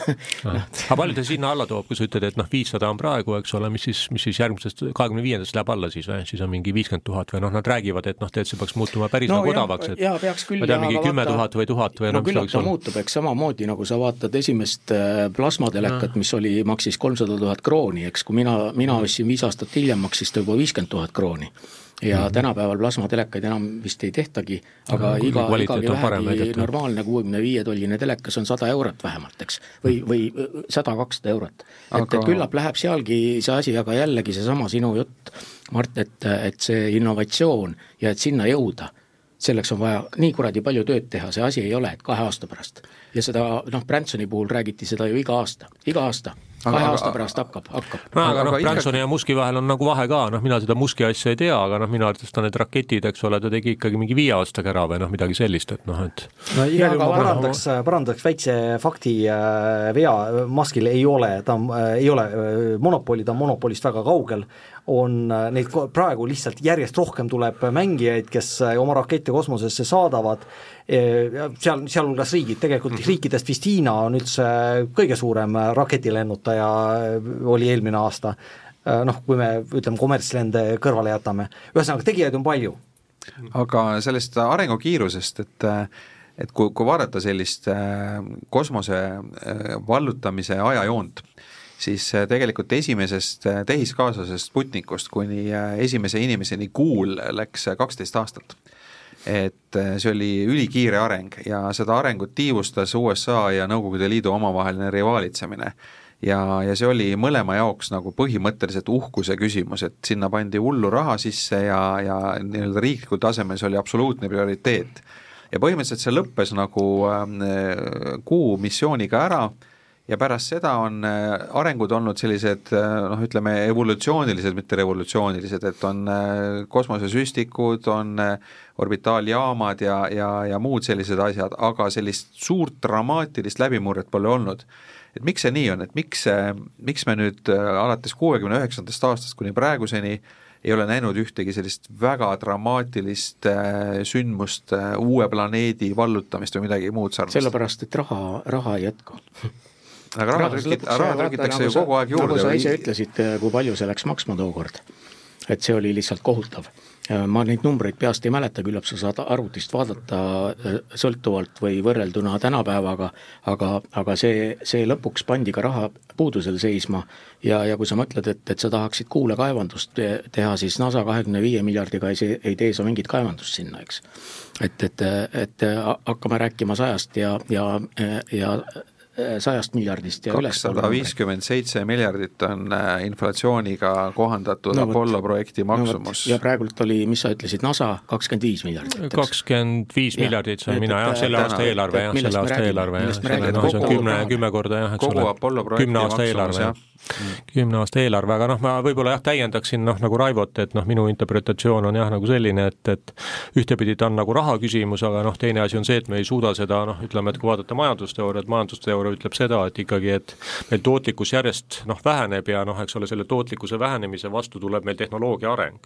no.. aga palju ta sinna alla toob, kui sa ütled, et noh, viissada on praegu, eks ole, mis siis, mis siis järgmisest kahekümne viiendast läheb alla siis või, siis on mingi viiskümmend tuhat või noh, nad räägivad, et noh, tead, see peaks muutuma päris no, nagu odavaks, et jaa, peaks küll ja mingi kümme tuhat või tuhat või no küllap ta muutub, eks samamoodi nagu sa vaatad esimest äh, plasmatelekat, mis oli, maksis kolmsada tuhat krooni, eks, kui mina, mina ostsin viis aastat hiljem, maksis ta juba viiskümmend tuhat krooni. Ja mm -hmm. tänapäeval plasmatelekaid enam vist ei tehtagi, aga no, iga, igagi vähegi normaalne kuuekümne viie tolline telekas on sada eurot vähemalt, eks, või, või sada, kakssada eurot. et aga..., et küllap läheb sealgi see asi, aga jällegi seesama sinu jutt, Mart, et, et see innovatsioon ja et sinna jõuda, selleks on vaja nii kuradi palju tööd teha, see asi ei ole, et kahe aasta pärast. Ja seda noh, Bransoni puhul räägiti seda ju iga aasta, iga aasta. Kahe aasta pärast hakkab, hakkab. no aga noh, Bransoni ja Muski vahel on nagu vahe ka, noh, mina seda Muski asja ei tea, aga noh, minu arvates ta need raketid, eks ole, ta tegi ikkagi mingi viie aastaga ära või noh, midagi sellist, et noh, et no igal juhul ma parandaks, parandaks väikse fakti äh, vea, Muskil ei ole, ta äh, ei ole äh, monopoli, ta on monopolist väga kaugel, on neid praegu lihtsalt järjest rohkem tuleb mängijaid, kes oma rakette kosmosesse saadavad seal, sealhulgas riigid, tegelikult mm -hmm. riikidest vist Hiina on üldse kõige suurem raketilennutaja, oli eelmine aasta, noh, kui me ütleme, kommertslende kõrvale jätame, ühesõnaga tegijaid on palju. aga sellest arengukiirusest, et et kui, kui vaadata sellist kosmose vallutamise ajajoont, siis tegelikult esimesest tehiskaaslasest Sputnikust kuni esimese inimeseni Kuul läks kaksteist aastat et äh, see oli ülikiire areng ja seda arengut tiivustas USA ja Nõukogude Liidu omavaheline rivaalitsemine. ja, ja see oli mõlema jaoks nagu põhimõtteliselt uhkuse küsimus, et sinna pandi hullu raha sisse ja, ja nii-öelda riiklikul tasemel see oli absoluutne prioriteet. ja põhimõtteliselt see lõppes nagu äh, kuu missiooniga ära ja pärast seda on äh, arengud olnud sellised äh, noh, ütleme evolutsioonilised, mitte revolutsioonilised, et on äh, kosmosesüstikud, on orbitaaljaamad ja, ja, ja muud sellised asjad, aga sellist suurt dramaatilist läbimurret pole olnud. et miks see nii on, et miks, miks me nüüd alates kuuekümne üheksandast aastast kuni praeguseni ei ole näinud ühtegi sellist väga dramaatilist sündmust, uue planeedi vallutamist või midagi muud sarnast? sellepärast, et raha, raha ei jätku aga raha trükit-, raha trükitakse ju kogu aeg juurde. nagu sa ise ütlesid, kui palju see läks maksma tookord. et see oli lihtsalt kohutav. Ma neid numbreid peast ei mäleta, küllap sa saad arvutist vaadata äh, sõltuvalt või võrrelduna tänapäevaga, aga, aga see, see lõpuks pandi ka rahapuudusel seisma ja, ja kui sa mõtled, et, et sa tahaksid kuulekaevandust teha, siis NASA kahekümne viie miljardiga ei, ei tee sa mingit kaevandust sinna, eks. et, et, et hakkame rääkima sajast ja, ja, ja sajast miljardist ja üles. kakssada viiskümmend seitse miljardit on äh, inflatsiooniga kohandatud no, Apollo projekti maksumus. No,. ja praegult oli, mis sa ütlesid, NASA kakskümmend viis miljardit. kakskümmend viis miljardit, see on mina jah, selle aasta eelarve jah, selle aasta eelarve jah, noh, see on kümme, kümme korda jah, eks ole, kümne aasta eelarve jah. kümne aasta eelarve, aga noh, ma võib-olla jah, täiendaksin noh, nagu Raivot, et noh, minu interpretatsioon on jah, nagu selline, et, et ühtepidi ta on nagu raha küsimus, aga noh, teine asi on see, et me ei suuda seda noh, ütleme, et kui vaadata majandusteooriat, majandusteooria ütleb seda, et ikkagi, et meil tootlikkus järjest noh, väheneb ja noh, eks ole, selle tootlikkuse vähenemise vastu tuleb meil tehnoloogia areng.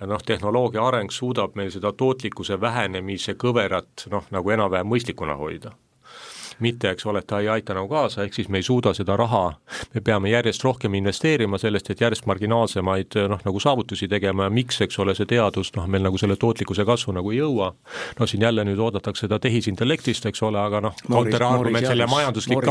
ja noh, tehnoloogia areng suudab meil seda tootlikkuse vähenemise kõverat noh, nagu enam-vähem mõistlikuna hoida mitte, eks ole, et ta ei aita nagu kaasa, ehk siis me ei suuda seda raha, me peame järjest rohkem investeerima sellest, et järjest marginaalsemaid noh, nagu saavutusi tegema ja miks, eks ole, see teadus noh, meil nagu selle tootlikkuse kasvu nagu ei jõua, no siin jälle nüüd oodatakse seda tehisintellektist, eks ole, aga noh, counterargument selle majanduslik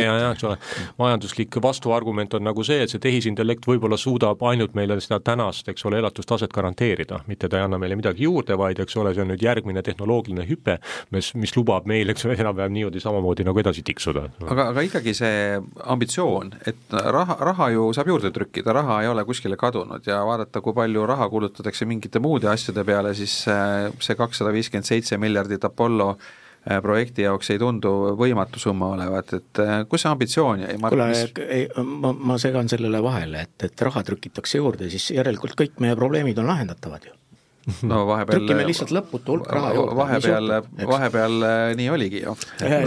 ja, ja eks ole, majanduslik vastuargument on nagu see, et see tehisintellekt võib-olla suudab ainult meile seda tänast, eks ole, elatustaset garanteerida, mitte ta ei anna meile midagi juurde, vaid eks ole, see on nüüd järgmine tehnoloogiline hüpe, mis, mis lubab meil, eks ole, enam-vähem niimoodi sama samamoodi nagu edasi tiksuda. aga, aga ikkagi see ambitsioon, et raha, raha ju saab juurde trükkida, raha ei ole kuskile kadunud ja vaadata, kui palju raha kulutatakse mingite muude asjade peale, siis äh, see kakssada viiskümmend seitse miljardit Apollo äh, projekti jaoks ei tundu võimatu summa olevat, et äh, kus see ambitsioon jäi? kuule, ei, ma, ma segan sellele vahele, et, et raha trükitakse juurde, siis järelikult kõik meie probleemid on lahendatavad ju no vahepeal trükime lihtsalt lõputu hulk raha juurde. vahepeal, vahepeal nii oligi ju.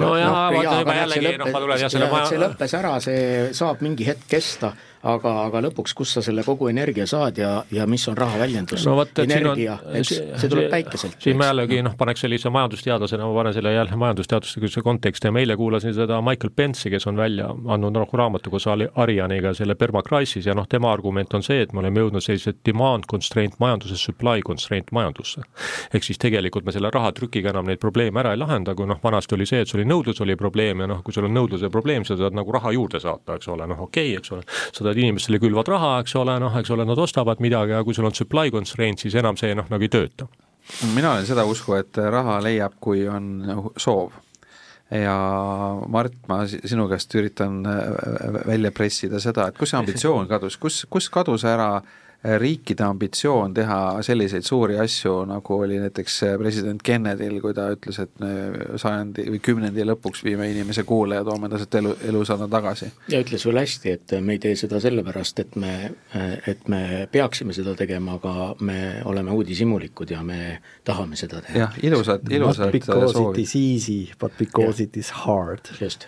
nojah, vaata juba jällegi, noh ma tulen jah selle maja see lõppes ära, see saab mingi hetk kesta aga, aga lõpuks, kust sa selle kogu energia saad ja, ja mis on raha väljendus no,? energia, eks see tuleb päikeselt. siin ma jällegi noh, paneks sellise majandusteadlasena, ma panen selle jälle majandusteaduslikkuse konteksti ja ma eile kuulasin seda Michael Pence'i, kes on välja andnud noh, raamatu koos Arianiga selle Perma Crisis ja noh, tema argument on see, et me oleme jõudnud sellise demand constraint majanduses supply constraint majandusse. ehk siis tegelikult me selle rahatrükiga enam neid probleeme ära ei lahenda, kui noh, vanasti oli see, et sul oli nõudlus oli probleem ja noh, kui sul on nõudluse probleem, sa saad nagu raha juurde saata, eks ole, noh okei okay,, eks ole, sa tahad inimestele külvad raha, eks ole, noh, eks ole, nad ostavad midagi, aga kui sul on supply constraint, siis enam see noh, nagu ei tööta. Mina olen seda usku, et raha leiab, kui on soov. Ja Mart, ma sinu käest üritan välja pressida seda, et kus see ambitsioon kadus, kus, kus kadus ära äh, riikide ambitsioon teha selliseid suuri asju, nagu oli näiteks president Kennedy'l, kui ta ütles, et me sajandi või kümnendi lõpuks viime inimese kuule ja toome ta sealt elu, elusana tagasi. ja ütles veel hästi, et me ei tee seda sellepärast, et me, et me peaksime seda tegema, aga me oleme uudishimulikud ja me tahame seda teha. jah, ilusad, ilusad Not because soovid. it is easy, but because yeah. it is hard. just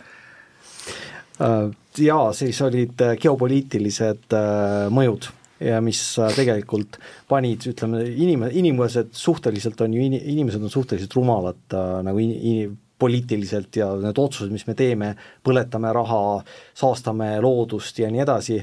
uh, jaa, siis olid geopoliitilised mõjud ja mis tegelikult panid, ütleme, inim-, inimesed suhteliselt on ju, inimesed on suhteliselt rumalad äh, nagu in-, in, poliitiliselt ja need otsused, mis me teeme, põletame raha, saastame loodust ja nii edasi,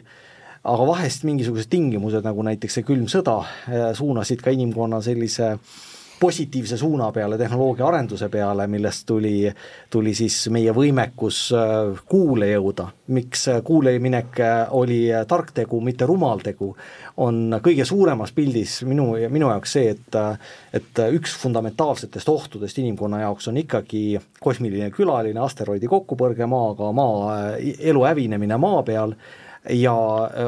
aga vahest mingisugused tingimused, nagu näiteks see külm sõda, äh, suunasid ka inimkonna sellise äh, positiivse suuna peale, tehnoloogia arenduse peale, millest tuli, tuli siis meie võimekus äh, kuule jõuda. miks kuule minek äh, oli tark tegu, mitte rumal tegu, on kõige suuremas pildis minu, minu jaoks see, et et üks fundamentaalsetest ohtudest inimkonna jaoks on ikkagi kosmiline külaline, asteroidi kokkupõrge maaga, maa, elu hävinemine maa peal ja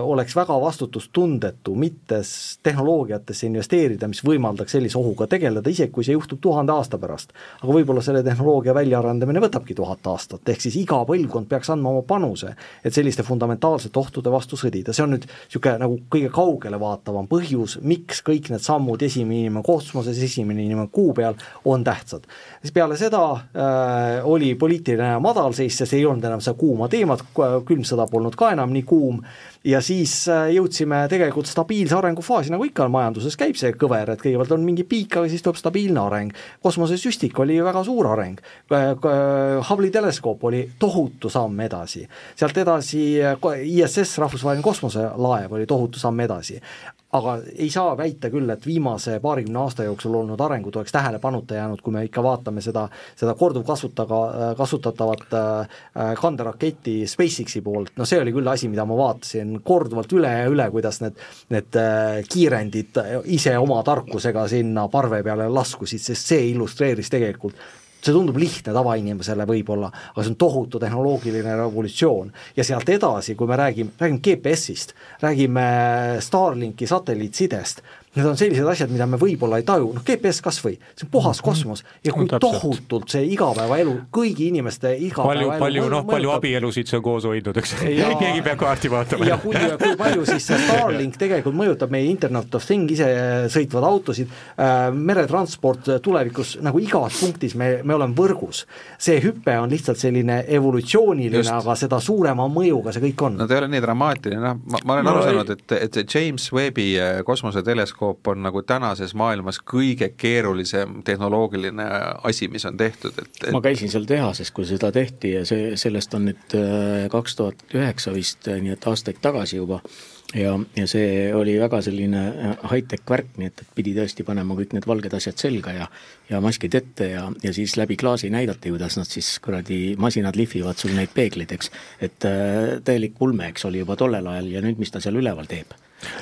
oleks väga vastutustundetu mitte tehnoloogiatesse investeerida, mis võimaldaks sellise ohuga tegeleda, isegi kui see juhtub tuhande aasta pärast. aga võib-olla selle tehnoloogia väljaarendamine võtabki tuhat aastat, ehk siis iga põlvkond peaks andma oma panuse, et selliste fundamentaalsete ohtude vastu sõdida, see on nüüd niisugune nagu kõige kaugele vaatavam põhjus, miks kõik need sammud, esimene inimene kosmoses, esimene inimene kuu peal, on tähtsad. siis peale seda äh, oli poliitiline madalseis, sest ei olnud enam seda kuuma teemat, külm sõda polnud ka enam nii kuum, buum ja siis äh, jõudsime tegelikult stabiilse arengufaasi, nagu ikka majanduses käib see kõver, et kõigepealt on mingi piik, aga siis tuleb stabiilne areng. kosmosesüstik oli väga suur areng, Hubble'i teleskoop oli tohutu samm edasi, sealt edasi ISS, rahvusvaheline kosmoselaev oli tohutu samm edasi aga ei saa väita küll, et viimase paarikümne aasta jooksul olnud arengud oleks tähelepanuta jäänud, kui me ikka vaatame seda, seda korduvkasutaga, kasutatavat äh, kanderaketti SpaceX-i poolt, no see oli küll asi, mida ma vaatasin korduvalt üle ja üle, kuidas need, need äh, kiirendid ise oma tarkusega sinna parve peale laskusid, sest see illustreeris tegelikult see tundub lihtne tavainimesele võib-olla, aga see on tohutu tehnoloogiline revolutsioon. ja sealt edasi, kui me räägime, räägime GPS-ist, räägime Starlinki satelliitsidest, Need on sellised asjad, mida me võib-olla ei taju, noh GPS kas või, see on puhas mhm. kosmos. Ja kui no, tohutult see igapäevaelu, kõigi inimeste igapäevaelu palju, palju noh, palju abielusid see on koos hoidnud, eks? Ja, keegi ei pea kaarti vaatama. ja kui, kui palju siis see Starlink tegelikult mõjutab meie Internet of Thing ise sõitvad autosid. Äh,, meretransport tulevikus, nagu igas punktis me, me oleme võrgus. see hüpe on lihtsalt selline evolutsiooniline, aga seda suurema mõjuga see kõik on. no ta ei ole nii dramaatiline, noh, ma, ma olen no, aru saanud, et, et see James Webbi äh, kosmoseteleskoop teleskoop on nagu tänases maailmas kõige keerulisem tehnoloogiline asi, mis on tehtud, et, et ma käisin seal tehases, kui seda tehti ja see, sellest on nüüd äh, kaks tuhat üheksa vist, äh, nii et aastaid tagasi juba, ja, ja see oli väga selline äh, high-tech värk, nii et, et pidi tõesti panema kõik need valged asjad selga ja ja maskid ette ja, ja siis läbi klaasi näidati, kuidas nad siis kuradi masinad lihvivad sul neid peegleid, eks. et äh, täielik ulme, eks oli juba tollel ajal ja nüüd, mis ta seal üleval teeb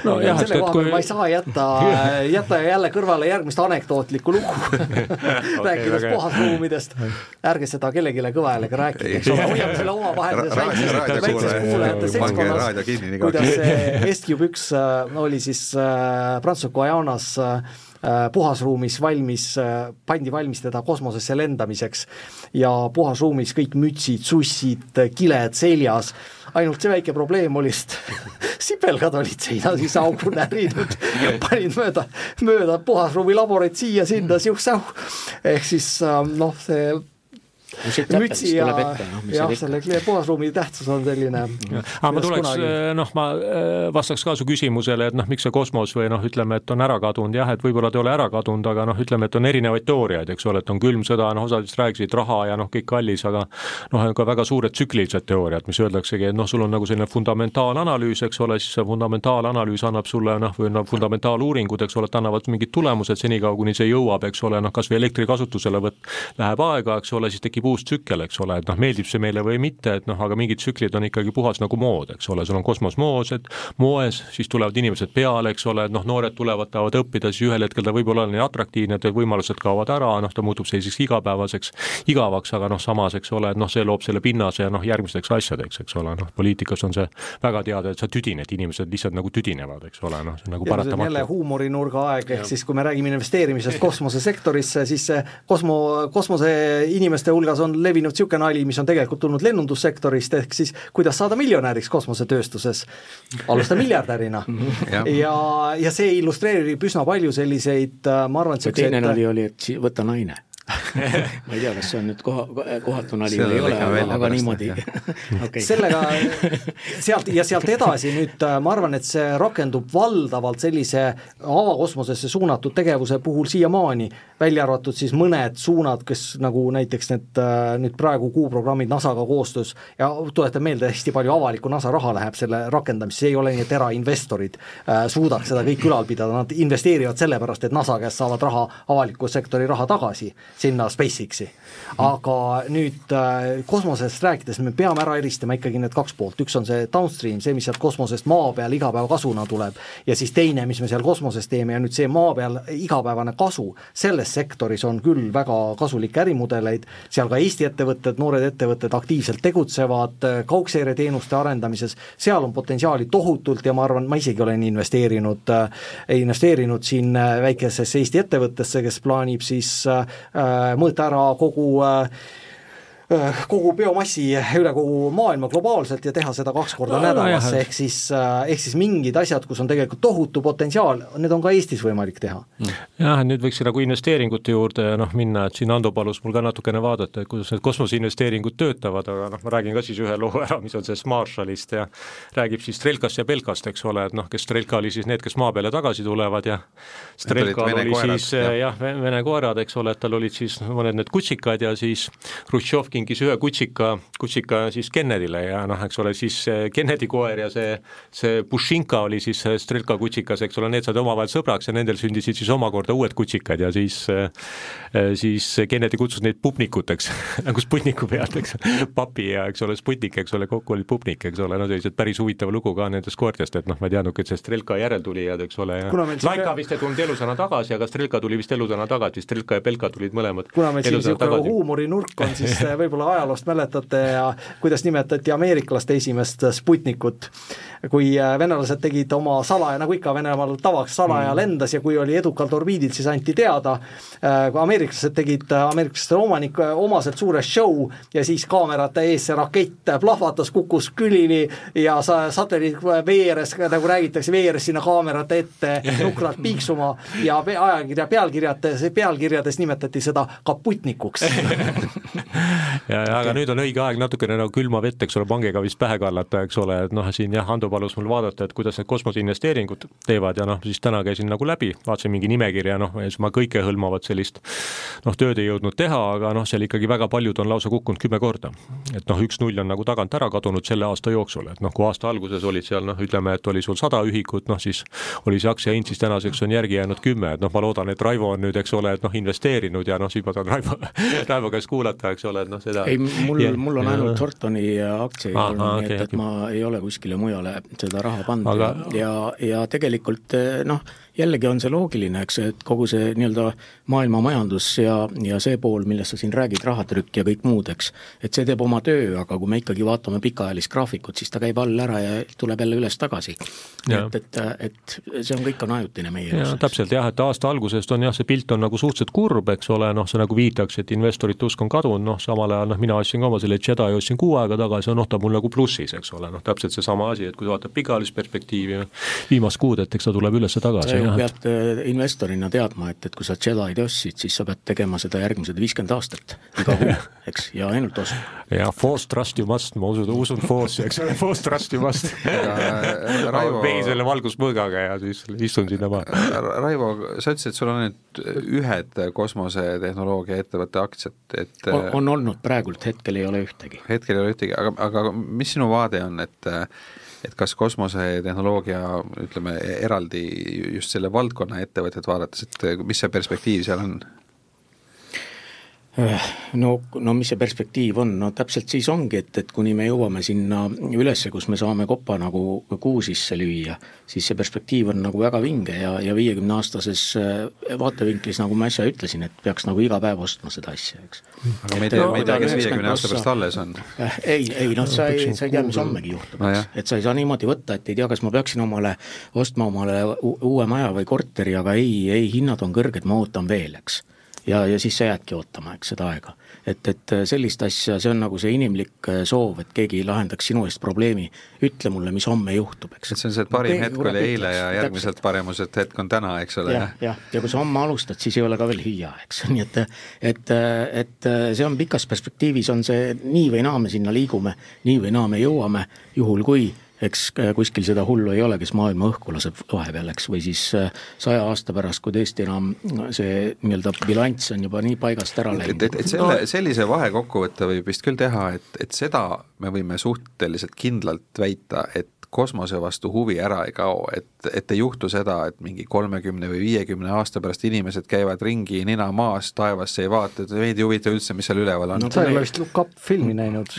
no jah, selle koha peal kui... ma ei saa jätta, jätta jälle kõrvale järgmist anekdootlikku lugu. Rääkides okay, puhasruumidest. ärge seda kellelegi kõva häälega rääkige, eks ole, hoiame selle omavahelises väikses, väikses kuulajate seltskonnas, kuidas see S-Cube üks äh, oli siis äh, Prantsuse Guajanas äh, Äh, puhasruumis valmis, äh, pandi valmis teda kosmosesse lendamiseks ja puhasruumis kõik mütsid, sussid, kiled seljas, ainult see väike probleem oli, et sipelgad olid seina siis augu närinud panid mööda, mööda puhasruumi laborit siia-sinna siuh-säuh, ehk siis äh, noh, see mütsi ja, noh, jah, selle puhasruumi tähtsus on selline. aga ma tuleks, noh, ma vastaks ka su küsimusele, et noh, miks see kosmos või noh, ütleme, et on ära kadunud, jah, et võib-olla ta ei ole ära kadunud, aga noh, ütleme, et on erinevaid teooriaid, eks ole, et on külm sõda, noh, osad vist rääkisid raha ja noh, kõik kallis, aga noh, ka väga suured tsüklilised teooriad, mis öeldaksegi, et noh, sul on nagu selline fundamentaalanalüüs, eks ole, siis see fundamentaalanalüüs annab sulle noh, või noh, fundamentaaluuringud, eks ole, et annavad mingid tulemused senikaua, kuni see jõuab, eks ole, noh, kas või elektri kasutuselevõtt läheb aega, eks ole, siis tekib uus tsükkel, eks ole, et noh, meeldib see meile või mitte, et noh, aga mingid tsüklid on ikkagi puhas nagu mood, eks ole, sul on kosmosmoos, et moes, siis tulevad inimesed peale, eks ole, et noh, noored tulevad, tahavad õppida, siis ühel hetkel ta võib olla nii atraktiivne, et võimalused kaovad ära, noh, ta muutub selliseks igapäevaseks, igavaks, aga noh, samas, eks ole, et noh, see loob selle pinnase noh, järgmisteks asjadeks, eks ole, noh, poliitikas on see väga teada, et sa tüdined, inimesed lihtsalt nagu tüdinevad, eks ole, noh, see on nagu paratamatu. jälle huumorinurga aeg, ehk siis kui me räägime investeerimisest kosmosesektorisse, siis kosmo, kosmose inimeste hulgas on levinud niisugune nali, mis on tegelikult tulnud lennundussektorist, ehk siis kuidas saada miljonäriks kosmosetööstuses, alusta miljardärina. Ja, ja see illustreerib üsna palju selliseid, ma arvan, et teine nali oli, et võta naine ma ei tea, kas see on nüüd koha, kohatu nali või ei ole, aga, aga niimoodi. okay. sellega, sealt ja sealt edasi nüüd äh, ma arvan, et see rakendub valdavalt sellise avakosmosesse suunatud tegevuse puhul siiamaani, välja arvatud siis mõned suunad, kes nagu näiteks need äh, nüüd praegu kuuprogrammid NASA-ga koostöös ja tuletan meelde, hästi palju avalikku NASA raha läheb selle rakendamisse, ei ole nii, et erainvestorid äh, suudaks seda kõike ülal pidada, nad investeerivad sellepärast, et NASA käest saavad raha, avaliku sektori raha tagasi sinna SpaceX-i. aga nüüd äh, kosmosest rääkides me peame ära eristama ikkagi need kaks poolt, üks on see downstream, see, mis sealt kosmosest maa peal iga päev kasuna tuleb, ja siis teine, mis me seal kosmoses teeme ja nüüd see maa peal igapäevane kasu, selles sektoris on küll väga kasulikke ärimudeleid, seal ka Eesti ettevõtted, noored ettevõtted aktiivselt tegutsevad äh, kaugseireteenuste arendamises, seal on potentsiaali tohutult ja ma arvan, ma isegi olen investeerinud, äh, investeerinud siin väikesesse Eesti ettevõttesse, kes plaanib siis äh, Äh, mõõta ära kogu äh, Äh, kogu biomassi üle kogu maailma globaalselt ja teha seda kaks korda no, nädalas no,, ehk siis, äh, ehk siis mingid asjad, kus on tegelikult tohutu potentsiaal, need on ka Eestis võimalik teha. Mm. jah, nüüd võiks nagu investeeringute juurde noh minna, et siin Ando palus mul ka natukene vaadata, et kuidas need kosmoseinvesteeringud töötavad, aga noh, ma räägin ka siis ühe loo ära, mis on sellest Marshallist ja räägib siis Strelkast ja Belkast, eks ole, et noh, kes Strelka oli siis need, kes maa peale tagasi tulevad ja Strelkal oli koerad, siis jah ja,, vene koerad, eks ole, et tal olid siis mõned need kutsikad ja siis Hruštšov kinkis ühe kutsika, kutsika siis Kennedyle ja noh, eks ole, siis Kennedy koer ja see, see Pušinka oli siis Strelka kutsikas, eks ole, need said omavahel sõbraks ja nendel sündisid siis omakorda uued kutsikad ja siis siis Kennedy kutsus neid pupnikuteks nagu Sputniku pealt, eks, papi ja eks ole, Sputnik, eks ole, kokku olid pupnik, eks ole, no sellised päris huvitav lugu ka nendest koertest, et noh, ma ei teadnudki, et see Strelka järeltulijad, eks ole, ja Laika vist ei tulnud elusana tagasi, aga Strelka tuli vist elusana tagasi, Strelka ja Belka tulid mõlemad kuna meil siin niisugune huumorinurk on, siis võib-olla ajaloost mäletate ja kuidas nimetati ameeriklaste esimest Sputnikut, kui äh, venelased tegid oma salaja, nagu ikka Venemaal tavaks, salaja mm. lendas ja kui oli edukalt orbiidil, siis anti teada, äh, kui ameeriklased tegid äh, ameeriklaste omanik, omaselt suure show ja siis kaamerate ees see rakett plahvatas, kukkus külili ja sa, satelliit veeres, nagu räägitakse, veeres sinna kaamerate ette nukralt piiksuma ja ajakirja pealkirjades, pealkirjades nimetati seda kaputnikuks ja, ja aga nüüd on õige aeg natukene nagu külma vett, eks ole, pangiga vist pähe kallata, eks ole, et noh, siin jah, Ando palus mul vaadata, et kuidas need kosmoseinvesteeringud teevad ja noh, siis täna käisin nagu läbi, vaatasin mingi nimekirja, noh, ma kõikehõlmavat sellist noh, tööd ei jõudnud teha, aga noh, seal ikkagi väga paljud on lausa kukkunud kümme korda. et noh, üks null on nagu tagant ära kadunud selle aasta jooksul, et noh, kui aasta alguses olid seal noh, ütleme, et oli sul sada ühikut, noh siis oli see aktsiahind siis tänaseks on järgi jäänud kümme, et noh, ma loodan, et Raivo on nüüd, eks ole, et noh, investeerinud ja noh, siis ma saan Raivo, Raivo käest kuulata, eks ole, et noh, seda. Ei, mul mul on ainult Thorntoni aktsiaid olnud, nii et, et ma ei ole kuskile mujale seda raha pannud. Aga... ja, ja tegelikult noh, jällegi on see loogiline, eks, et kogu see nii-öelda maailma majandus ja, ja see pool, millest sa siin räägid, rahatrükk ja kõik muud, eks, et see teeb oma töö, aga kui me ikkagi vaatame pikaajalist graafikut, siis ta käib all ära ja tuleb jälle üles tagasi. et, et, et see on, kõik on ajutine meie jaoks. täpselt jah, et aasta algusest on jah, see pilt on nagu suhteliselt kurb, eks ole, noh, see nagu viitaks, et investorite usk on kadunud, noh, samal ajal noh, mina ostsin ka oma selle Jedi ostsin kuu aega tagasi, noh, ta on mul nagu plussis, eks ole, noh, täpselt seesama asi, et kui sa vaatad pikaajalist perspektiivi, viimast kuud, et eks ta tuleb üles tagasi ju pead äh, investorina teadma, et, et kui sa Jedi'd ostsid, siis sa pead tegema seda järgmised viiskümmend aastat iga kuu eks, ja ainult oska. ja force trust you must, ma usun, usun force'i, eks ole, force trust you must. Raivo vee selle valgusmõõgaga ja siis istun sinna maha. Raivo, sa ütlesid, et sul on nüüd ühed kosmosetehnoloogia ettevõtte aktsiad, et on, on olnud, praegult hetkel ei ole ühtegi. hetkel ei ole ühtegi, aga, aga mis sinu vaade on, et et kas kosmosetehnoloogia, ütleme eraldi just selle valdkonna ettevõtet vaadates, et mis see perspektiiv seal on? Äh, no, no mis see perspektiiv on, no täpselt siis ongi, et, et kuni me jõuame sinna ülesse, kus me saame kopa nagu kuu sisse lüüa, siis see perspektiiv on nagu väga vinge ja, ja viiekümne aastases äh, vaatevinklis, nagu ma äsja ütlesin, et peaks nagu iga päev ostma seda asja, eks. aga me ei tea, me ei tea, kes viiekümne aasta pärast alles on. Äh, ei, ei noh, sa ei, sa ei tea, mis hommegi juhtub no,, eks, et sa ei saa niimoodi võtta, et ei tea, kas ma peaksin omale ostma omale uue maja või korteri, aga ei, ei, hinnad on kõrged, ma ootan veel, eks ja, ja siis sa jäädki ootama, eks, seda aega. et, et sellist asja, see on nagu see inimlik äh, soov, et keegi lahendaks sinu eest probleemi, ütle mulle, mis homme juhtub, eks. et see on see, et parim no, hetk oli eile ja järgmiselt paremuselt hetk on täna, eks ole. jah, jah, ja kui sa homme alustad, siis ei ole ka veel hilja, eks, nii et et, et see on pikas perspektiivis, on see nii või naa, me sinna liigume, nii või naa me jõuame, juhul kui eks äh, kuskil seda hullu ei ole, kes maailma õhku laseb vahepeal, eks, või siis äh, saja aasta pärast, kui tõesti enam see nii-öelda bilanss on juba nii paigast ära läinud. et, et, et selle no., sellise vahekokkuvõtte võib vist küll teha, et, et seda me võime suhteliselt kindlalt väita, et kosmose vastu huvi ära ei kao, et, et ei juhtu seda, et mingi kolmekümne või viiekümne aasta pärast inimesed käivad ringi nina maas, taevasse ei vaata, et meid ei huvita üldse, mis seal üleval on no,. sa ei ole vist Look Up filmi näinud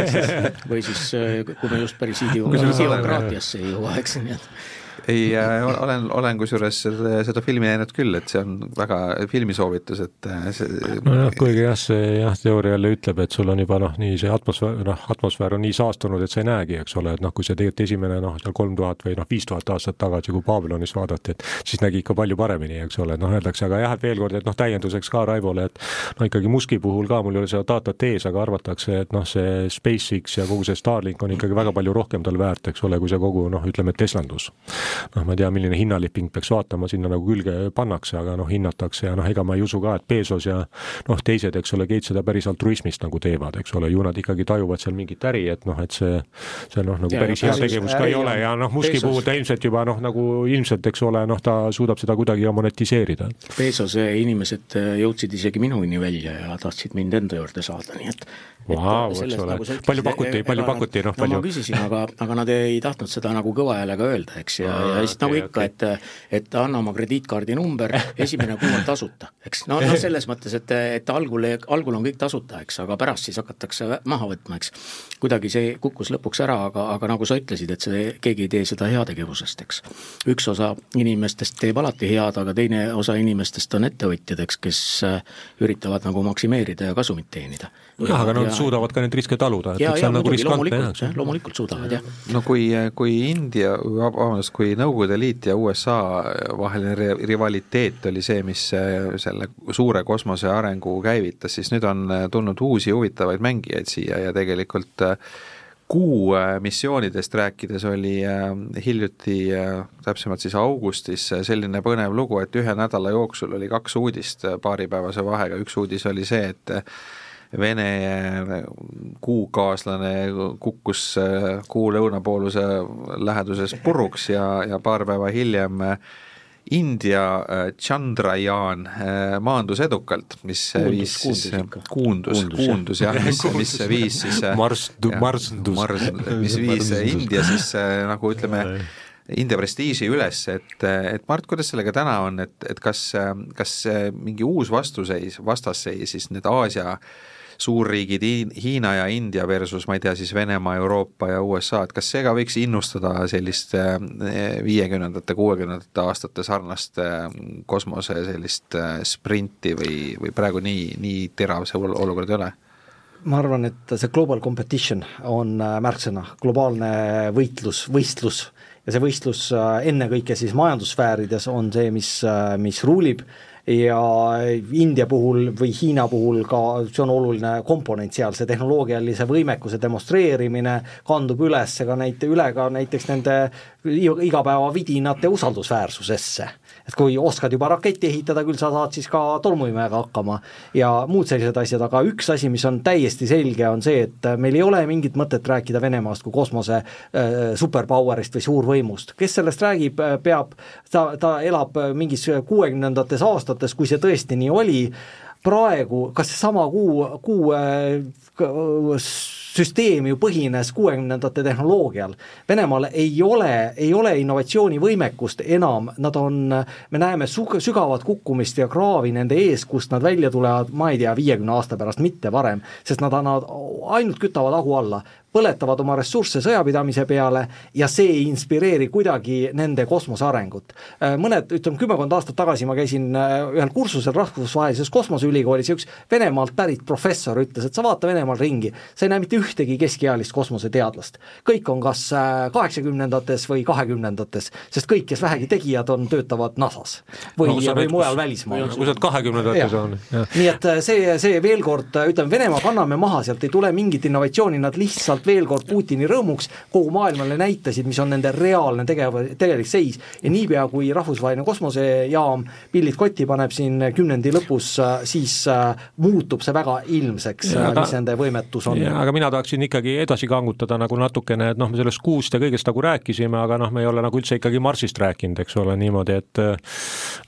või siis, kui me just päris idiokraatiasse ei jõua, eks, nii et ei äh,, olen, olen kusjuures seda, filmi näinud küll, et see on väga filmisoovitus, et äh, see nojah, kuigi jah, see jah, teooria jälle ütleb, et sul on juba noh, nii see atmosfäär, noh, atmosfäär on nii saastunud, et sa ei näegi, eks ole, et noh, kui see tegelikult esimene noh, seal kolm tuhat või noh, viis tuhat aastat tagasi, kui Babylonis vaadati, et siis nägi ikka palju paremini, eks ole, noh, öeldakse, aga jah, et veel kord, et noh, täienduseks ka Raivole, et no ikkagi Muski puhul ka, mul ei ole seda datat ees, aga arvatakse, et noh, see SpaceX ja kogu see Starlink on ikkagi väga palju rohkem tal väärt, eks ole, kui see kogu noh, ütleme, Teslandus noh, ma ei tea, milline hinnaliping peaks vaatama, sinna nagu külge pannakse, aga noh, hinnatakse ja noh, ega ma ei usu ka, et Bezos ja noh, teised, eks ole, Gates seda päris altruismist nagu teevad, eks ole, ju nad ikkagi tajuvad seal mingit äri, et noh, et see, see noh, nagu ja, päris hea tegevus ka ei ole ja noh, Muski Bezos. puhul ta ilmselt juba noh, nagu ilmselt, eks ole, noh, ta suudab seda kuidagi ka monetiseerida. Bezose inimesed jõudsid isegi minuni välja ja tahtsid mind enda juurde saada, nii et Vau, eks ole nagu, palju pakuti, palju pakuti, noh, palju? ma küsisin, aga, aga nad ei tahtnud seda nagu kõva häälega öelda, eks, ja, ja siis okay, nagu ikka okay., et et anna oma krediitkaardi number, esimene kuu on tasuta, eks, no, no selles mõttes, et, et algul, algul on kõik tasuta, eks, aga pärast siis hakatakse maha võtma, eks. kuidagi see kukkus lõpuks ära, aga, aga nagu sa ütlesid, et see, keegi ei tee seda heategevusest, eks. üks osa inimestest teeb alati head, aga teine osa inimestest on ettevõtjad, eks, kes üritavad nagu maksimeerida ja kasumit teenida jah, aga nad ja... suudavad ka neid riske taluda, et ja, see on nagu riskantne jah. loomulikult suudavad, jah. no kui, kui India, vabandust, kui Nõukogude Liit ja USA vaheline rivaliteet oli see, mis selle suure kosmose arengu käivitas, siis nüüd on tulnud uusi huvitavaid mängijaid siia ja tegelikult kuu missioonidest rääkides oli hiljuti, täpsemalt siis augustis, selline põnev lugu, et ühe nädala jooksul oli kaks uudist paaripäevase vahega, üks uudis oli see, et Vene kuukaaslane kukkus äh, kuu lõunapooluse läheduses puruks ja, ja paar päeva hiljem äh, India äh, Chandrayaan maandus edukalt, mis kuundus, viis siis, kuundus, kuundus jah, mis, mis viis siis Mars, marsndus. Mars, mis viis India siis nagu ütleme, India prestiiži üles, et, et Mart, kuidas sellega täna on, et, et kas, kas mingi uus vastuseis, vastasseis siis need Aasia äh, suurriigid Hiina ja India versus ma ei tea, siis Venemaa, Euroopa ja USA, et kas see ka võiks innustada sellist eh, viiekümnendate, kuuekümnendate aastate sarnast eh, kosmose sellist eh, sprinti või, või praegu nii, nii terav see olukord ei ole? ma arvan, et see global competition on märksõna, globaalne võitlus, võistlus ja see võistlus ennekõike siis majandussfäärides on see, mis, mis ruulib ja India puhul või Hiina puhul ka see on oluline komponent seal, see tehnoloogialise võimekuse demonstreerimine kandub üles ka näite, üle ka näiteks nende igapäevavidinate usaldusväärsusesse. et kui oskad juba raketti ehitada, küll sa saad siis ka tolmuimejaga hakkama ja muud sellised asjad, aga üks asi, mis on täiesti selge, on see, et meil ei ole mingit mõtet rääkida Venemaast kui kosmose äh, superpower'ist või suurvõimust, kes sellest räägib, peab, ta, ta elab mingis kuuekümnendates aastates, kui see tõesti nii oli, praegu kas seesama kuu, kuu äh, süsteem ju põhines kuuekümnendate tehnoloogial. Venemaal ei ole, ei ole innovatsioonivõimekust enam, nad on, me näeme su-, sügavat kukkumist ja kraavi nende ees, kust nad välja tulevad, ma ei tea, viiekümne aasta pärast, mitte varem, sest nad annavad, ainult kütavad hagu alla põletavad oma ressursse sõjapidamise peale ja see ei inspireeri kuidagi nende kosmose arengut. Äh, mõned, ütleme kümmekond aastat tagasi ma käisin äh, ühel kursusel rahvusvahelises kosmoseülikoolis ja üks Venemaalt pärit professor ütles, et sa vaata Venemaal ringi, sa ei näe mitte ühtegi keskealist kosmoseteadlast. kõik on kas äh, kaheksakümnendates või kahekümnendates, sest kõik, kes vähegi tegijad on, töötavad NASA-s või no,, või mujal välismaal. kui sa oled kahekümnendates on. nii et see, see veel kord, ütleme, Venemaa kanname maha, sealt ei tule mingit innovatsiooni, nad lihtsalt lihtsalt veel kord Putini rõõmuks kogu maailmale näitasid, mis on nende reaalne tegev, tegelik seis ja niipea, kui rahvusvaheline kosmosejaam pillid kotti paneb siin kümnendi lõpus, siis äh, muutub see väga ilmseks, mis nende võimetus on. aga mina tahaksin ikkagi edasi kangutada nagu natukene, et noh, me sellest kuust ja kõigest nagu rääkisime, aga noh, me ei ole nagu üldse ikkagi Marsist rääkinud, eks ole, niimoodi, et äh,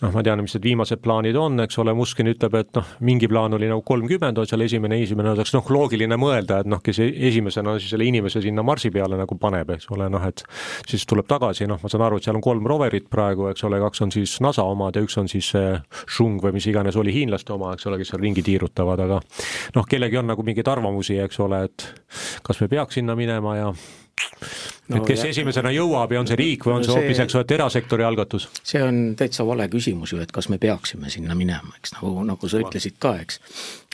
noh, ma tean, mis need viimased plaanid on, eks ole, Muskin ütleb, et noh, mingi plaan oli nagu kolmkümmend, on seal esimene, esimene oleks noh, loogiline mõelda, et noh, kes e-, esimesena siis selle inimese sinna Marsi peale nagu paneb, eks ole, noh et siis tuleb tagasi, noh, ma saan aru, et seal on kolm roverit praegu, eks ole, kaks on siis NASA omad ja üks on siis see Shung või mis iganes oli hiinlaste oma, eks ole, kes seal ringi tiirutavad, aga noh, kellelgi on nagu mingeid arvamusi, eks ole, et kas me peaks sinna minema ja no, et kes jah. esimesena jõuab ja on see riik või on no, see hoopis, eks ole, erasektori algatus? see on täitsa vale küsimus ju, et kas me peaksime sinna minema, eks nagu, nagu sa ütlesid ka, eks.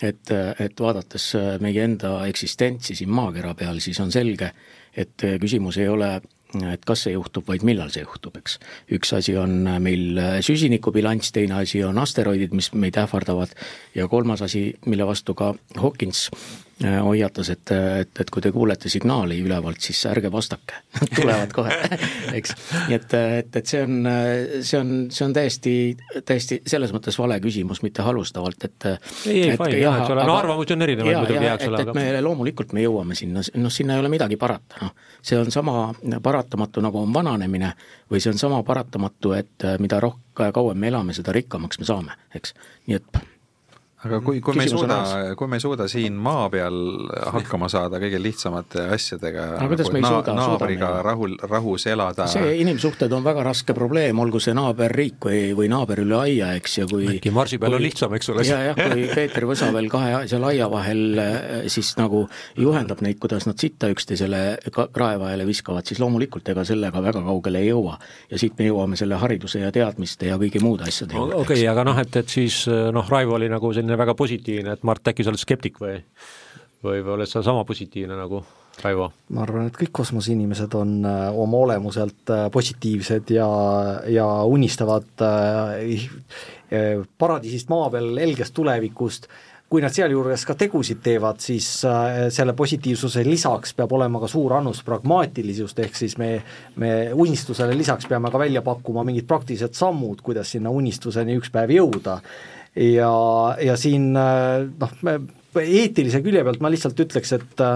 et, et vaadates meie enda eksistentsi siin maakera peal, siis on selge, et küsimus ei ole et kas see juhtub, vaid millal see juhtub, eks. üks asi on meil süsinikubilanss, teine asi on asteroidid, mis meid ähvardavad ja kolmas asi, mille vastu ka Hawkins hoiatas, et, et, et kui te kuulete signaali ülevalt, siis ärge vastake tulevad kohe, eks. nii et, et, et see on, see on, see on täiesti, täiesti selles mõttes vale küsimus, mitte halvustavalt, et ei, ei, fine, jah, eks ole, no arvamusi on erinevaid muidugi, eks ole, aga et me loomulikult me jõuame sinna, noh, sinna ei ole midagi parata, noh. see on sama paratamatu, nagu on vananemine, või see on sama paratamatu, et mida rohkem, kauem me elame, seda rikkamaks me saame, eks. nii et aga kui, kui me ei suuda, kui me ei suuda siin maa peal hakkama saada kõige lihtsamate asjadega nagu na suuda, naabriga suuda rahul, rahus elada. see inimsuhted on väga raske probleem, olgu see naaberriik või, või naaber üle aia, eks, ja kui äkki Marsi peal kui, on lihtsam, eks ole. ja, jah, kui Peeter Võsa veel kahe seal aia vahel eh, siis nagu juhendab neid, kuidas nad sitta üksteisele kraevahele viskavad, siis loomulikult ega sellega väga kaugele ei jõua. ja siit me jõuame selle hariduse ja teadmiste ja kõigi muude asjade juurde. okei okay,, aga noh, et, et siis noh, Raivo oli nagu selline selline väga positiivne, et Mart, äkki sa oled skeptik või, või, või oled sa sama positiivne nagu Raivo? ma arvan, et kõik kosmoseinimesed on äh, oma olemuselt äh, positiivsed ja, ja unistavad äh, paradiisist maa peal, helgest tulevikust, kui nad sealjuures ka tegusid teevad, siis selle positiivsuse lisaks peab olema ka suur annus pragmaatilisust, ehk siis me, me unistusele lisaks peame ka välja pakkuma mingid praktilised sammud, kuidas sinna unistuseni üks päev jõuda ja, ja siin noh, eetilise külje pealt ma lihtsalt ütleks, et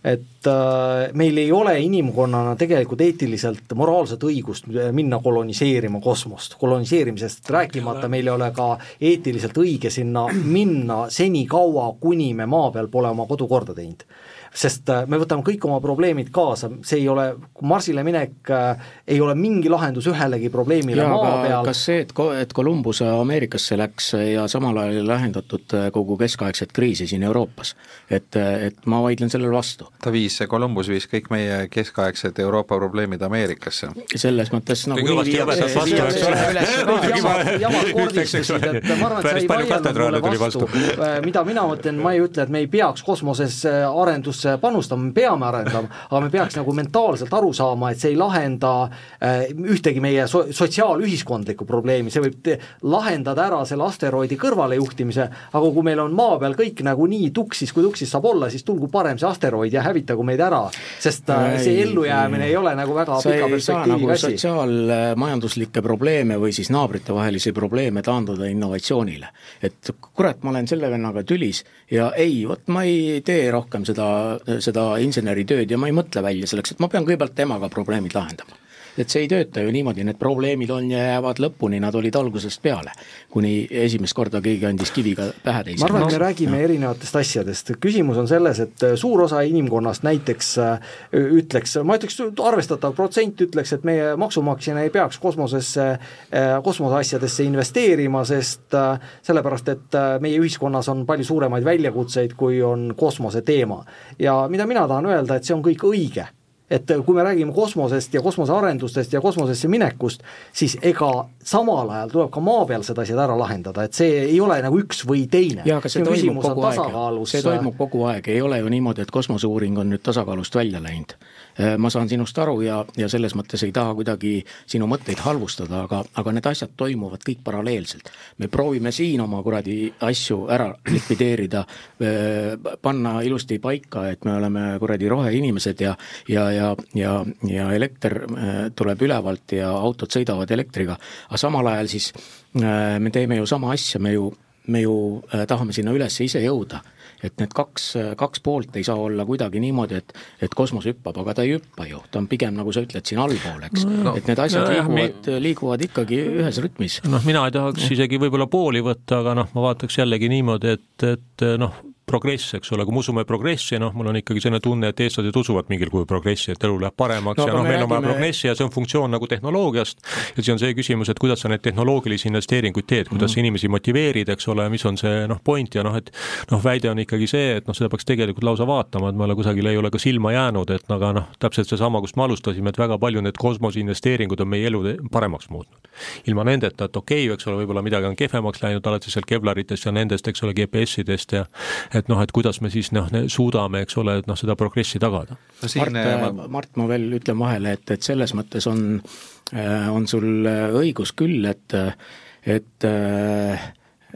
et äh, meil ei ole inimkonnana tegelikult eetiliselt moraalset õigust minna koloniseerima kosmost, koloniseerimisest rääkimata meil ei ole ka eetiliselt õige sinna minna senikaua, kuni me maa peal pole oma kodu korda teinud sest äh, me võtame kõik oma probleemid kaasa, see ei ole, Marsile minek äh, ei ole mingi lahendus ühelegi probleemile ja, maa peal. kas see, et, et Columbus Ameerikasse läks ja samal ajal ei lahendatud äh, kogu keskaegset kriisi siin Euroopas, et, et ma vaidlen sellele vastu. ta viis, Columbus viis kõik meie keskaegsed Euroopa probleemid Ameerikasse. selles mõttes nagu sa ei vaielnud mulle vastu, mida mina mõtlen, ma ei ütle, et me ei peaks kosmoses arendust arendusse panustama, me peame arendama, aga me peaks nagu mentaalselt aru saama, et see ei lahenda äh, ühtegi meie so-, sotsiaalühiskondlikku probleemi, see võib lahendada ära selle asteroidi kõrvalejuhtimise, aga kui meil on maa peal kõik nagu nii tuksis, kui tuksis saab olla, siis tulgu parem see asteroid ja hävitagu meid ära, sest äh, ei, see ellujäämine ei, ole nagu väga pika perspektiiviga nagu asi. sotsiaalmajanduslikke probleeme või siis naabritevahelisi probleeme taanduda innovatsioonile. et kurat, ma olen selle vennaga tülis ja ei, vot ma ei tee rohkem seda, seda inseneritööd ja ma ei mõtle välja selleks, et ma pean kõigepealt temaga probleemid lahendama et see ei tööta ju niimoodi, need probleemid on ja jäävad lõpuni, nad olid algusest peale. kuni esimest korda keegi andis kiviga pähe teisele. ma arvan, et me räägime erinevatest asjadest, küsimus on selles, et suur osa inimkonnast näiteks äh, ütleks, ma ütleks, arvestatav protsent ütleks, et meie maksumaksjana ei peaks kosmosesse, äh, kosmoseasjadesse investeerima, sest äh, sellepärast, et meie ühiskonnas on palju suuremaid väljakutseid, kui on kosmose teema. ja mida mina tahan öelda, et see on kõik õige et kui me räägime kosmosest ja kosmosearendustest ja kosmosesse minekust, siis ega samal ajal tuleb ka maapealsed asjad ära lahendada, et see ei ole nagu üks või teine. jaa, aga see toimub kogu aeg, see toimub kogu aeg, ei ole ju niimoodi, et kosmoseuuring on nüüd tasakaalust välja läinud Äh, ma saan sinust aru ja, ja selles mõttes ei taha kuidagi sinu mõtteid halvustada, aga, aga need asjad toimuvad kõik paralleelselt. me proovime siin oma kuradi asju ära likvideerida, äh, panna ilusti paika, et me oleme kuradi roheinimesed ja, ja, ja, ja, ja elekter äh, tuleb ülevalt ja autod sõidavad elektriga, aga samal ajal siis me teeme ju sama asja, me ju, me ju tahame sinna üles ise jõuda et need kaks, kaks poolt ei saa olla kuidagi niimoodi, et, et kosmos hüppab, aga ta ei hüppa ju, ta on pigem, nagu sa ütled, siin allpool, eks no,. et need asjad no, liiguvad, liiguvad ikkagi ühes rütmis. noh, mina ei tahaks isegi võib-olla pooli võtta, aga noh, ma vaataks jällegi niimoodi, et, et noh, progress, eks ole, kui me usume progressi, noh, mul on ikkagi selline tunne, et eestlased usuvad mingil kujul progressi, et elu läheb paremaks no, ja noh, meil räägime... on vaja progressi ja see on funktsioon nagu tehnoloogiast ja siis on see küsimus, et kuidas sa neid tehnoloogilisi investeeringuid teed, kuidas mm. sa inimesi motiveerid, eks ole, mis on see noh, point ja noh, et noh, väide on ikkagi see, et noh, seda peaks tegelikult lausa vaatama, et ma ei ole kusagile, ei ole ka silma jäänud, et aga noh, täpselt seesama, kust me alustasime, et väga palju need kosmoseinvesteeringud on meie elu paremaks muutnud. ilma nendeta, et okei okay,, eks ole, võib-olla midagi on kehvemaks läinud, alates seal Kevlaritest ja nendest, eks ole, GPS-idest ja et noh, et kuidas me siis noh, suudame, eks ole, et noh, seda progressi tagada. siin Mart, äh, ma... Mart, ma veel ütlen vahele, et, et selles mõttes on, äh, on sul äh, õigus küll, et, et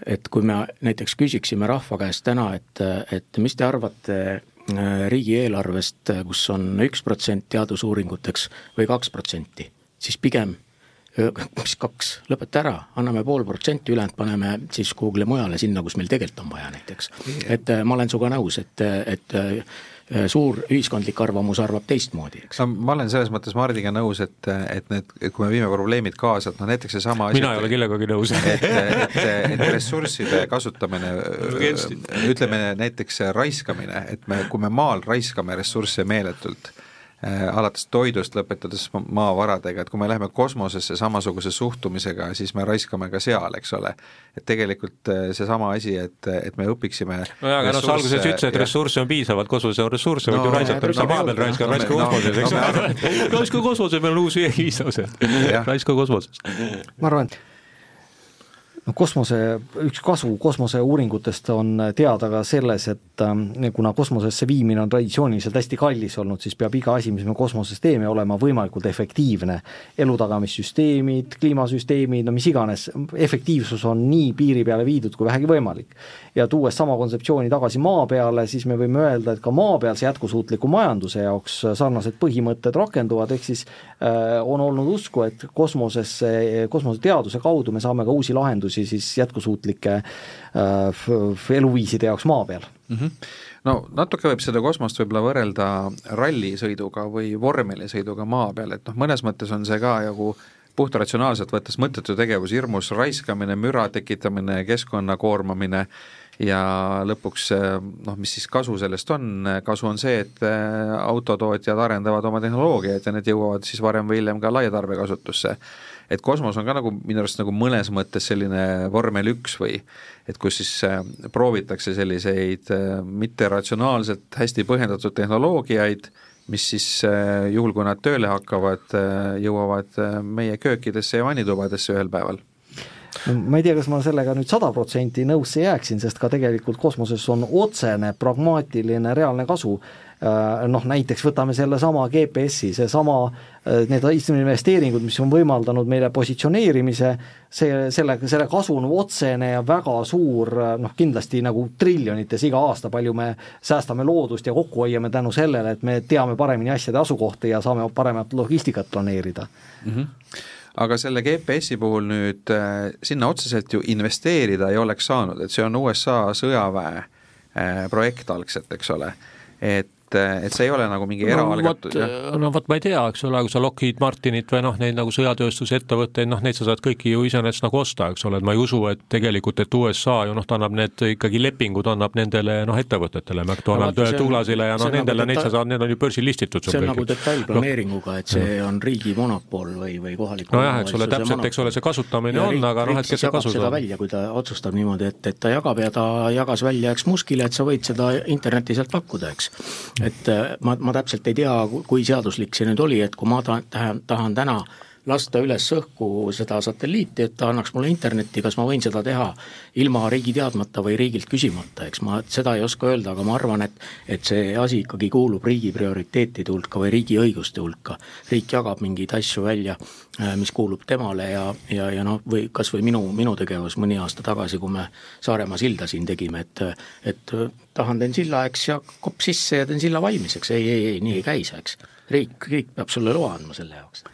et kui me näiteks küsiksime rahva käest täna, et, et mis te arvate riigieelarvest, kus on üks protsent teadusuuringuteks või kaks protsenti, siis pigem mis kaks, lõpeta ära, anname pool protsenti, ülejäänud paneme siis kuhugile mujale, sinna, kus meil tegelikult on vaja näiteks. et äh, ma olen sinuga nõus, et, et äh, suur ühiskondlik arvamus arvab teistmoodi, eks. no ma olen selles mõttes Mardiga nõus, et, et need, kui me viime probleemid kaasa, et noh näiteks seesama mina ei ole kellegagi nõus et, et, et ressursside kasutamine, ütleme näiteks raiskamine, et me, kui me maal raiskame ressursse meeletult Äh, alates toidust, lõpetades maavaradega, et kui me läheme kosmosesse samasuguse suhtumisega, siis me raiskame ka seal, eks ole. et tegelikult äh, seesama asi, et, et me õpiksime nojah, aga noh, sa alguses ütlesid, et ressursse on piisavalt, kosmoses on ressursse no,, võid ju raisata, mis sa maa peal raiskad, raiska kosmoses, eks. raiska kosmoses, meil on uus viis, raiska kosmoses. ma arvan, et noh, kosmose, üks kasu kosmoseuuringutest on teada ka selles, et äh, kuna kosmosesse viimine on traditsiooniliselt hästi kallis olnud, siis peab iga asi, mis me kosmoses teeme, olema võimalikult efektiivne. elutagamissüsteemid, kliimasüsteemid, no mis iganes, efektiivsus on nii piiri peale viidud kui vähegi võimalik. ja tuues sama kontseptsiooni tagasi maa peale, siis me võime öelda, et ka maapealse jätkusuutliku majanduse jaoks sarnased põhimõtted rakenduvad, ehk siis on olnud usku, et kosmosesse, kosmoseteaduse kaudu me saame ka uusi lahendusi siis jätkusuutlike äh, eluviiside jaoks maa peal mm. -hmm no natuke võib seda kosmost võib-olla võrrelda rallisõiduga või vormelisõiduga maa peal, et noh, mõnes mõttes on see ka nagu puhtaratsionaalselt võttes mõttetu tegevus, hirmus raiskamine, müra tekitamine, keskkonna koormamine ja lõpuks noh, mis siis kasu sellest on, kasu on see, et autotootjad arendavad oma tehnoloogiaid ja need jõuavad siis varem või hiljem ka laia tarbekasutusse et kosmos on ka nagu minu arust nagu mõnes mõttes selline vormel üks või et kus siis äh, proovitakse selliseid mitteratsionaalselt hästi põhjendatud tehnoloogiaid, mis siis juhul, kui nad tööle hakkavad, jõuavad meie köökidesse ja vannitubadesse ühel päeval no ma ei tea, kas ma sellega nüüd sada protsenti nõusse jääksin, sest ka tegelikult kosmoses on otsene pragmaatiline reaalne kasu. Noh, näiteks võtame sellesama GPS-i, seesama, need investeeringud, mis on võimaldanud meile positsioneerimise, see, selle, selle kasu on otsene ja väga suur, noh kindlasti nagu triljonites iga aasta, palju me säästame loodust ja kokku hoiame tänu sellele, et me teame paremini asjade asukohta ja saame paremat logistikat planeerida. Mm. -hmm aga selle GPS-i puhul nüüd äh, sinna otseselt ju investeerida ei oleks saanud, et see on USA sõjaväe äh, projekt algselt, eks ole, et et, et see ei ole nagu mingi eraalgatus no,, jah? no vot, ma ei tea, eks ole, kui sa Lockheed Martinit või noh, neid nagu sõjatööstusettevõtteid, noh neid sa saad kõiki ju iseenesest nagu osta, eks ole, et ma ei usu, et tegelikult, et USA ju noh, ta annab need ikkagi lepingud, annab nendele noh, ettevõtetele, McDonald no,, Douglasile ja noh, nendele nagu neid sa saad, need on ju börsil listitud. see on nagu detailplaneeringuga, et see on riigi monopol või, või kohaliku nojah, eks ole, täpselt, eks ole, see kasutamine ja on, aga noh, et kes see kasutab. välja, kui ta otsustab niimoodi, et, et ta jagab ja ta jagas välja, eks Muskile, et sa võid seda interneti sealt pakkuda, eks. Et ma, ma täpselt ei tea, kui seaduslik see nüüd oli, et kui ma tahan, tahan täna lasta üles õhku seda satelliiti, et ta annaks mulle internetti, kas ma võin seda teha ilma riigi teadmata või riigilt küsimata, eks ma seda ei oska öelda, aga ma arvan, et et see asi ikkagi kuulub riigi prioriteetide hulka või riigi õiguste hulka. riik jagab mingeid asju välja, äh, mis kuulub temale ja, ja, ja noh, või kas või minu, minu tegevus mõni aasta tagasi, kui me Saaremaa silda siin tegime, et et tahan, teen silla, eks, ja kopp sisse ja teen silla valmis, eks, ei, ei, ei, nii ei käi see, eks. riik, riik peab sulle loa andma selle jaoks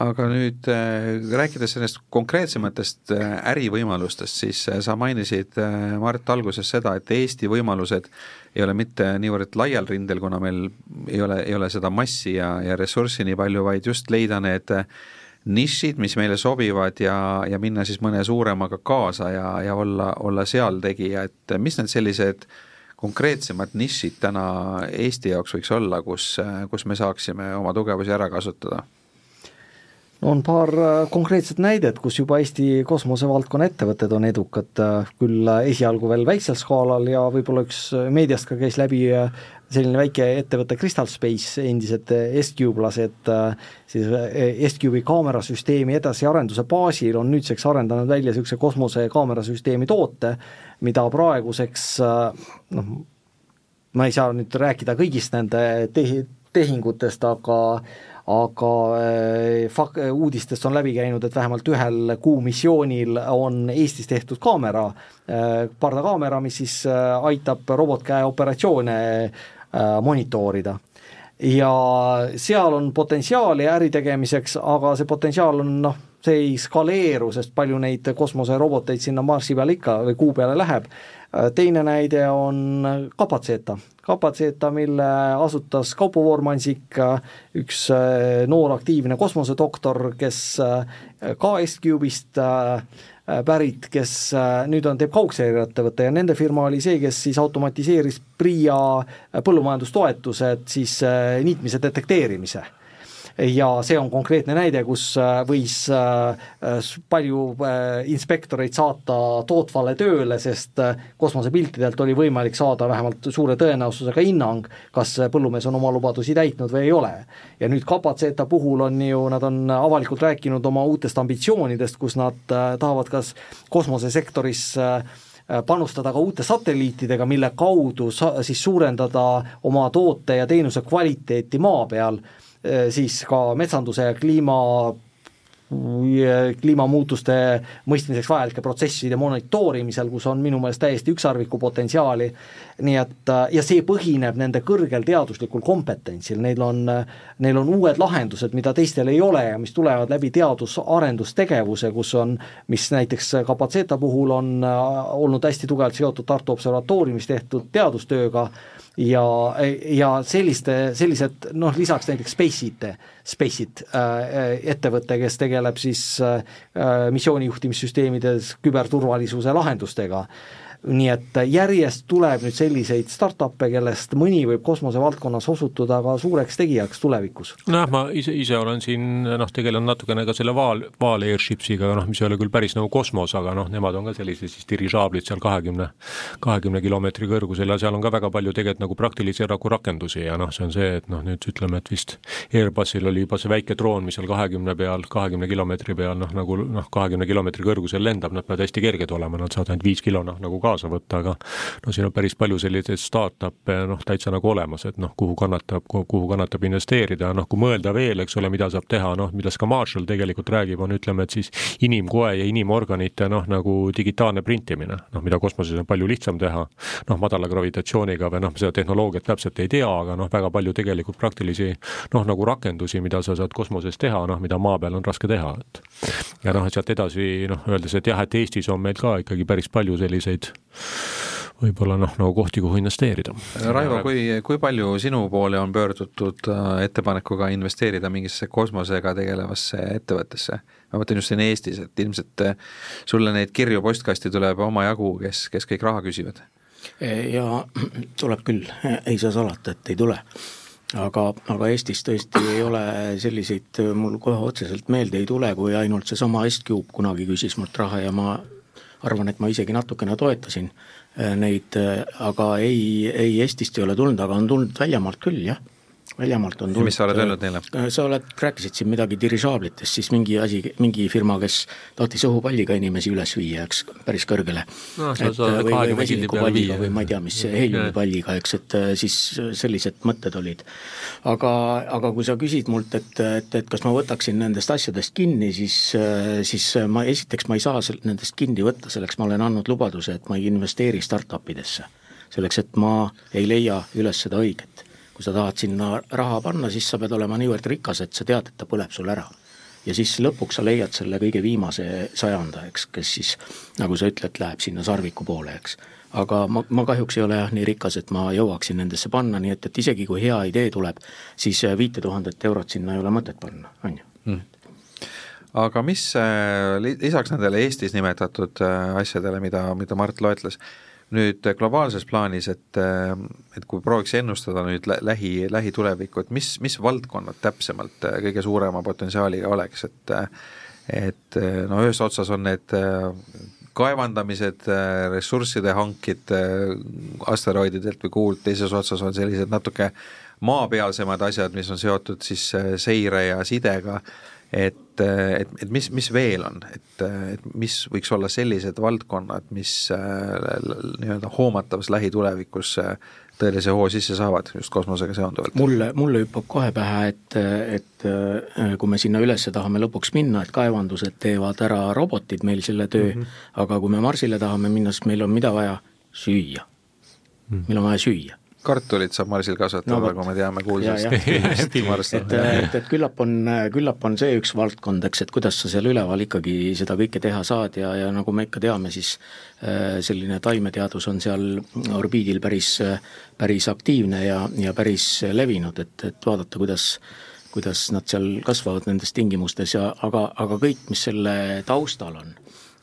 aga nüüd äh, rääkides sellest konkreetsematest äh, ärivõimalustest, siis äh, sa mainisid, Mart, alguses seda, et Eesti võimalused ei ole mitte niivõrd laial rindel, kuna meil ei ole, ei ole seda massi ja, ja ressurssi nii palju, vaid just leida need nišid, mis meile sobivad ja, ja minna siis mõne suuremaga kaasa ja, ja olla, olla seal tegija, et mis need sellised konkreetsemad nišid täna Eesti jaoks võiks olla, kus, kus me saaksime oma tugevusi ära kasutada on paar äh, konkreetset näidet, kus juba Eesti kosmosevaldkonna ettevõtted on edukad, äh, küll äh, esialgu veel väiksel skaalal ja võib-olla üks meediast ka käis läbi selline väike ettevõte Crystal Space, endised S-Cube'lased, siis S-Cube'i kaamerasüsteemi edasiarenduse baasil on nüüdseks arendanud välja niisuguse kosmosekaamerasüsteemi toote, mida praeguseks noh, ma ei saa nüüd rääkida kõigist nende tehi-, tehingutest, aga aga eh, fak-, uudistest on läbi käinud, et vähemalt ühel kuumissioonil on Eestis tehtud kaamera, eh, pardakaamera, mis siis eh, aitab robotkäe operatsioone monitoorida. Ja seal on potentsiaali äri tegemiseks, aga see potentsiaal on noh, see ei skaleeru, sest palju neid kosmoseroboteid sinna Marsi peale ikka või Kuu peale läheb, teine näide on Kapatseta. Kapatseta, mille asutas Kaupo Voormansik, üks äh, noor aktiivne kosmosedoktor, kes äh, ka S-Cube'ist äh, pärit, kes nüüd on, teeb kaugseireettevõtte ja nende firma oli see, kes siis automatiseeris PRIA põllumajandustoetused siis niitmise detekteerimise ja see on konkreetne näide, kus äh, võis äh, palju äh, inspektoreid saata tootvale tööle, sest kosmosepiltidelt oli võimalik saada vähemalt suure tõenäosusega hinnang, kas põllumees on oma lubadusi täitnud või ei ole. ja nüüd Kapaceta puhul on ju, nad on avalikult rääkinud oma uutest ambitsioonidest, kus nad tahavad kas kosmosesektoris panustada ka uute satelliitidega, mille kaudu sa-, siis suurendada oma toote ja teenuse kvaliteeti maa peal siis ka metsanduse ja kliima kliimamuutuste mõistmiseks vajalike protsesside monitoorimisel, kus on minu meelest täiesti ükssarviku potentsiaali, nii et äh, ja see põhineb nende kõrgel teaduslikul kompetentsil, neil on, neil on uued lahendused, mida teistel ei ole ja mis tulevad läbi teadus-arendustegevuse, kus on, mis näiteks Kapaceta puhul on äh, olnud hästi tugevalt seotud Tartu Observatooriumis tehtud teadustööga, ja, ja selliste, sellised noh, lisaks näiteks Space'it, Space'it äh, ettevõte, kes tegeleb siis äh, missioonijuhtimissüsteemides küberturvalisuse lahendustega. äh,, nii et järjest tuleb nüüd selliseid startup'e, kellest mõni võib kosmosevaldkonnas osutuda ka suureks tegijaks tulevikus. nojah, ma ise, ise olen siin noh, tegelen natukene ka selle Vaal, Vaal Airshipsiga, noh, mis ei ole küll päris nagu kosmos, aga noh, nemad on ka sellised siis dirižaablid seal kahekümne, kahekümne kilomeetri kõrgusel ja seal on ka väga palju tegelikult nagu praktilisi nagu rakendusi ja noh, see on see, et noh, nüüd ütleme, et vist Airbusil oli juba see väike droon, mis seal kahekümne peal, kahekümne kilomeetri peal noh, nagu noh, kahekümne kilomeetri kõrgusel lendab, nad peavad hästi kerged olema, nad saavad ainult viis kilo noh, nagu ka kaasa võtta, aga no siin on päris palju selliseid startup'e noh, täitsa nagu olemas, et noh, kuhu kannatab, kuhu kannatab investeerida, noh kui mõelda veel, eks ole, mida saab teha, noh millest ka Marshall tegelikult räägib, on ütleme, et siis inimkoe ja inimorganite noh, nagu digitaalne printimine, noh mida kosmoses on palju lihtsam teha, noh madala gravitatsiooniga või noh, seda tehnoloogiat täpselt ei tea, aga noh, väga palju tegelikult praktilisi noh, nagu rakendusi, mida sa saad kosmoses teha, noh mida maa peal on raske teha, et. ja noh, sealt edasi noh, öeldes, et jah, et Eestis on meil ka ikkagi päris palju selliseid võib-olla noh, nagu kohti, kuhu investeerida. Raivo, kui, kui palju sinu poole on pöördutud äh, ettepanekuga investeerida mingisse kosmosega tegelevasse ettevõttesse? ma mõtlen just siin Eestis, et ilmselt äh, sulle neid kirju postkasti tuleb omajagu, kes, kes kõik raha küsivad. ja tuleb küll, ei saa salata, et ei tule aga, aga Eestis tõesti ei ole selliseid, mul kohe otseselt meelde ei tule, kui ainult seesama Est-Cube kunagi küsis mult raha ja ma arvan, et ma isegi natukene toetasin äh, neid, äh, aga ei, ei Eestist ei ole tulnud, aga on tulnud väljamaalt küll, jah väljamaalt on tulnud. mis sa oled öelnud neile? Äh, sa oled, rääkisid siin midagi dirižaablitest, siis mingi asi, mingi firma, kes tahtis õhupalliga inimesi üles viia, eks, päris kõrgele no,. et või, või vesinikupalliga või ma ei tea, mis heeliumipalliga, eks, et äh, siis sellised mõtted olid. aga, aga kui sa küsid mult, et, et, et kas ma võtaksin nendest asjadest kinni, siis, äh, siis ma esiteks ma ei saa nendest kinni võtta, selleks ma olen andnud lubaduse, et ma ei investeeri startup idesse. selleks, et ma ei leia üles seda õiget kui sa tahad sinna raha panna, siis sa pead olema niivõrd rikas, et sa tead, et ta põleb sul ära. ja siis lõpuks sa leiad selle kõige viimase sajanda, eks, kes siis nagu sa ütled, läheb sinna sarviku poole, eks. aga ma, ma kahjuks ei ole jah nii rikas, et ma jõuaksin nendesse panna, nii et, et isegi kui hea idee tuleb, siis viite tuhandet eurot sinna ei ole mõtet panna, on ju mm aga mis äh, lisaks nendele Eestis nimetatud äh, asjadele, mida, mida Mart loetles, nüüd globaalses plaanis, et, et kui prooviks ennustada nüüd lähi, lähitulevikku, et mis, mis valdkonnad täpsemalt kõige suurema potentsiaaliga oleks, et et no ühes otsas on need kaevandamised, ressursside hankid asteroididelt või kuult, teises otsas on sellised natuke maapealsemad asjad, mis on seotud siis seire ja sidega et, et, et mis, mis veel on, et, et mis võiks olla sellised valdkonnad, mis äh, nii-öelda hoomatavas lähitulevikus äh, tõelise hoo sisse saavad just kosmosega seonduvalt? mulle, mulle hüppab kohe pähe, et, et äh, kui me sinna üles tahame lõpuks minna, et kaevandused teevad ära robotid meil selle töö mm, -hmm. aga kui me Marsile tahame minna, siis meil on mida vaja? süüa mm. -hmm. meil on vaja süüa kartulit saab marsil kasvatada no,, nagu me teame kuulsast filmist. et, et, et küllap on, küllap on see üks valdkond, eks, et kuidas sa seal üleval ikkagi seda kõike teha saad ja, ja nagu me ikka teame, siis äh, selline taimeteadus on seal orbiidil päris, päris aktiivne ja, ja päris levinud, et, et vaadata, kuidas kuidas nad seal kasvavad nendes tingimustes ja aga, aga kõik, mis selle taustal on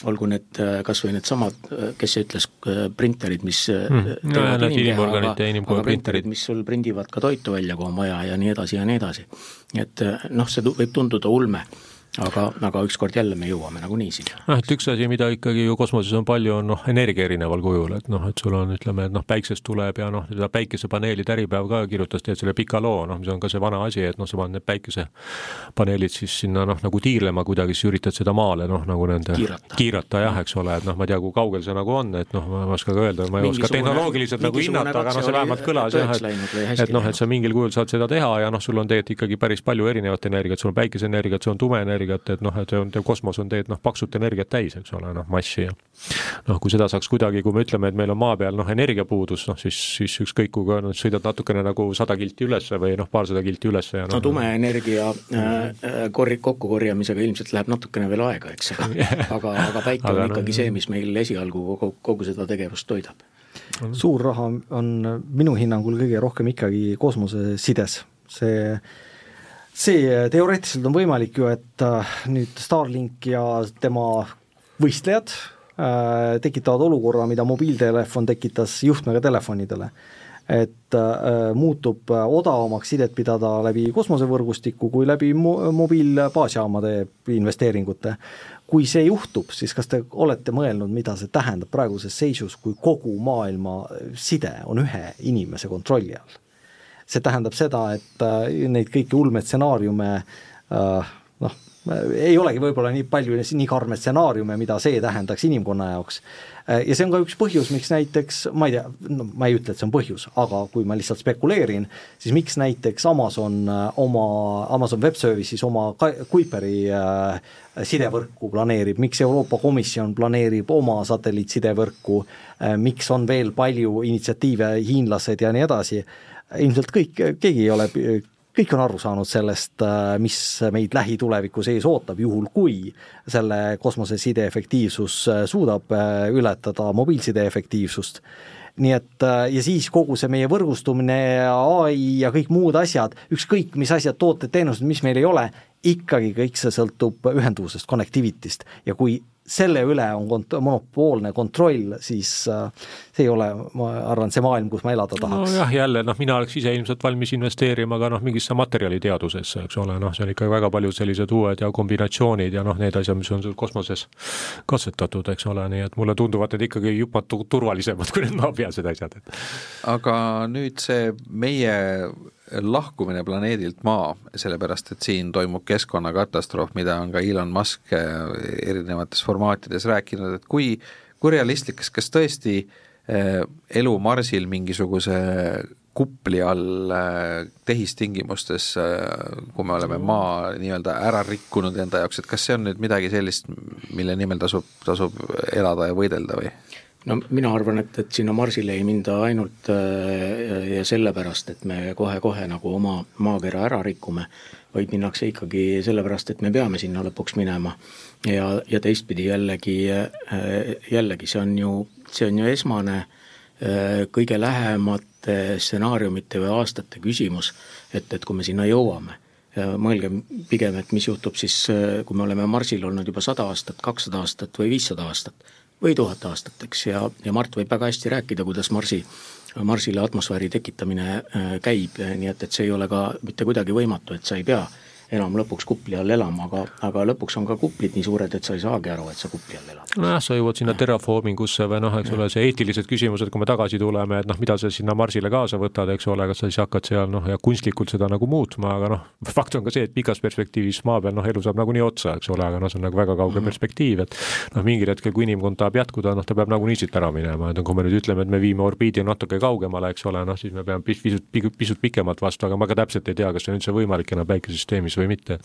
olgu need äh, kas või needsamad, äh, kes see ütles, äh, printerid, mis hmm. no, inimorganite ja inimkoe printerid, mis sul prindivad ka toitu välja, kui on vaja ja nii edasi ja nii edasi. et noh, see võib tunduda ulme aga, aga ükskord jälle me jõuame nagunii sinna. noh, et üks asi, mida ikkagi ju kosmoses on palju, on noh, energia erineval kujul, et noh, et sul on, ütleme, et noh, päiksest tuleb ja noh, seda päikesepaneelide Äripäev ka kirjutas tegelikult selle pika loo, noh, mis on ka see vana asi, et noh, sa paned need päikesepaneelid siis sinna noh, nagu tiirlema kuidagi, siis üritad seda maale noh, nagu nende kiirata, kiirata jah, eks ole, et noh, ma ei tea, kui kaugel see nagu on, et noh, ma ei oska ka öelda, ma ei oska tehnoloogiliselt nagu hinnata, aga noh, see vähemalt kõlas jah, et et noh, et sa mingil kujul saad seda teha ja noh, sul on tegelikult ikkagi päris palju erinevat energiat, sul on päikeseenergiat, sul on tumeenergiat, et noh, et on, kosmos on tegelikult noh, paksut energiat täis, eks ole, noh, massi ja noh, kui seda saaks kuidagi, kui me ütleme, et meil on maa peal noh, energiapuudus, noh siis, siis ükskõik, kui ka noh, sõidad natukene nagu sada kilti ülesse või noh, paarsada kilti ülesse ja noh, no tumeenergia äh, äh, korri-, kokkukorjamisega ilmselt läheb natukene veel aega, eks, aga aga, aga päike aga, on ikkagi no, see, mis meil esialgu kogu, kogu seda tegevust toidab. suur raha on minu hinnangul kõige rohkem ikkagi kosmosesides, see see äh, teoreetiliselt on võimalik ju, et äh, nüüd Starlink ja tema võistlejad äh, tekitavad olukorra, mida mobiiltelefon tekitas juhtmega telefonidele. et äh, muutub äh, odavamaks sidet pidada läbi kosmosevõrgustiku kui läbi mo-, mobiilbaasjaamade investeeringute. kui see juhtub, siis kas te olete mõelnud, mida see tähendab praeguses seisus, kui kogu maailma side on ühe inimese kontrolli all? See tähendab seda, et äh, neid kõiki ulmestsenaariume äh, noh, ei olegi võib-olla nii palju nii karme stsenaariume, mida see tähendaks inimkonna jaoks. ja see on ka üks põhjus, miks näiteks, ma ei tea, no ma ei ütle, et see on põhjus, aga kui ma lihtsalt spekuleerin, siis miks näiteks Amazon oma, Amazon Web Services oma Kuiperi äh, sidevõrku planeerib, miks Euroopa Komisjon planeerib oma satelliitsidevõrku äh,, miks on veel palju initsiatiive, hiinlased ja nii edasi, ilmselt kõik, keegi ei ole kõik on aru saanud sellest, äh, mis meid lähitulevikus ees ootab, juhul kui selle kosmoseside efektiivsus äh, suudab äh, ületada mobiilside efektiivsust. Nii et ja siis kogu see meie võrgustumine, ai ja kõik muud asjad, ükskõik mis asjad, tooted, teenused, mis meil ei ole, ikkagi kõik see sõltub ühenduvusest, connectivity'st. Ja kui selle üle on kont-, monopoolne kontroll, siis äh, see ei ole, ma arvan, see maailm, kus ma elada tahaks. nojah, jälle noh, mina oleks ise ilmselt valmis investeerima ka noh, mingisse materjaliteadusesse, eks ole, noh, see on ikka väga paljud sellised uued ja kombinatsioonid ja noh, need asjad, mis on sul kosmoses katsetatud, eks ole, nii et mulle tunduvad need ikkagi jupmatu turvalisemad kui need maapealsed asjad, aga nüüd see meie lahkumine planeedilt Maa, sellepärast et siin toimub keskkonnakatastroof, mida on ka Elon Musk äh, erinevates formaatides rääkinud, et kui, kui realistlik, kas, kas tõesti äh, elu Marsil mingisuguse kupli all äh, tehistingimustes, kui me oleme maa nii-öelda ära rikkunud enda jaoks, et kas see on nüüd midagi sellist, mille nimel tasub, tasub elada ja võidelda või? No mina arvan, et, et sinna Marsile ei minda ainult äh, ja sellepärast, et me kohe-kohe nagu oma maakera ära rikume, vaid minnakse ikkagi sellepärast, et me peame sinna lõpuks minema. ja, ja teistpidi jällegi, äh, jällegi see on ju, see on ju esmane äh, kõige lähemate stsenaariumite või aastate küsimus, et, et kui me sinna jõuame mõelgem pigem, et mis juhtub siis, kui me oleme Marsil olnud juba sada aastat, kakssada aastat või viissada aastat või tuhat aastat, eks, ja, ja Mart võib väga hästi rääkida, kuidas Marsi, Marsile atmosfääri tekitamine äh, käib, nii et, et see ei ole ka mitte kuidagi võimatu, et sa ei pea enam lõpuks kupli all elama, aga, aga lõpuks on ka kuplid nii suured, et sa ei saagi aru, et sa kupli all elad. nojah, sa jõuad sinna terraforming usse või noh, eks ole, see eetilised küsimused, kui me tagasi tuleme, et noh, mida sa sinna Marsile kaasa võtad, eks ole, kas sa siis hakkad seal noh, ja kunstlikult seda nagu muutma, aga noh, fakt on ka see, et pikas perspektiivis maa peal noh, elu saab nagunii otsa, eks ole, aga noh, see on nagu väga kauge -hmm. perspektiiv, et noh, mingil hetkel, kui inimkond tahab jätkuda, noh, ta peab nagunii siit ära minema, et kui me nüüd ütleme, et me viime orbiidi natuke kaugemale, eks ole, noh, siis me peame pisut, pisut pikemalt vastu, aga ma ka täpselt ei tea, kas see on üldse võimalik enam päikesesüsteemis või mitte.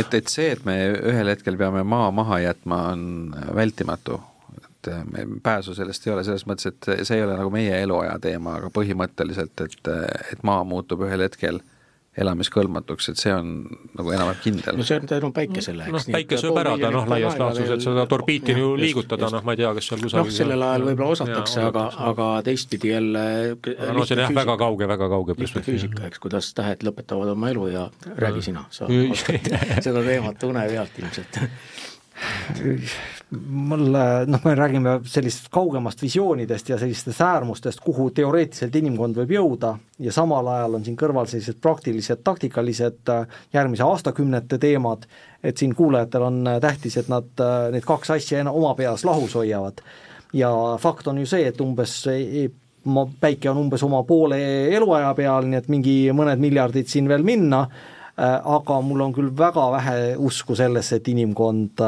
Et, et see, et me ühel hetkel peame maa maha jätma, on vältimatu. Et me pääsu sellest ei ole, selles mõttes, et see ei ole nagu meie eluaja teema, aga põhimõtteliselt, et, et maa muutub ühel hetkel. äh, elamiskõlbmatuks, et see on nagu enam-vähem kindel. no see on tänu päikesele, eks. noh, päike sööb ära ta noh, laias laastus, et seda torbiiti ju liigutada, noh, ma ei tea, kas seal kusagil noh, sellel ajal võib-olla osatakse, aga, aga teistpidi jälle no see on jah, väga kauge, väga kauge perspektiiv. füüsika, eks, kuidas tähed lõpetavad oma elu ja räägi sina, sa oskad seda teemat une pealt ilmselt mulle, noh, me räägime sellistest kaugemast visioonidest ja sellistest äärmustest, kuhu teoreetiliselt inimkond võib jõuda ja samal ajal on siin kõrval sellised praktilised, taktikalised äh, järgmise aastakümnete teemad, et siin kuulajatel on äh, tähtis, et nad äh, need kaks asja oma peas lahus hoiavad. ja fakt on ju see, et umbes päike on umbes oma poole eluaja peal, nii et mingi mõned miljardid siin veel minna aga mul on küll väga vähe usku sellesse, et inimkond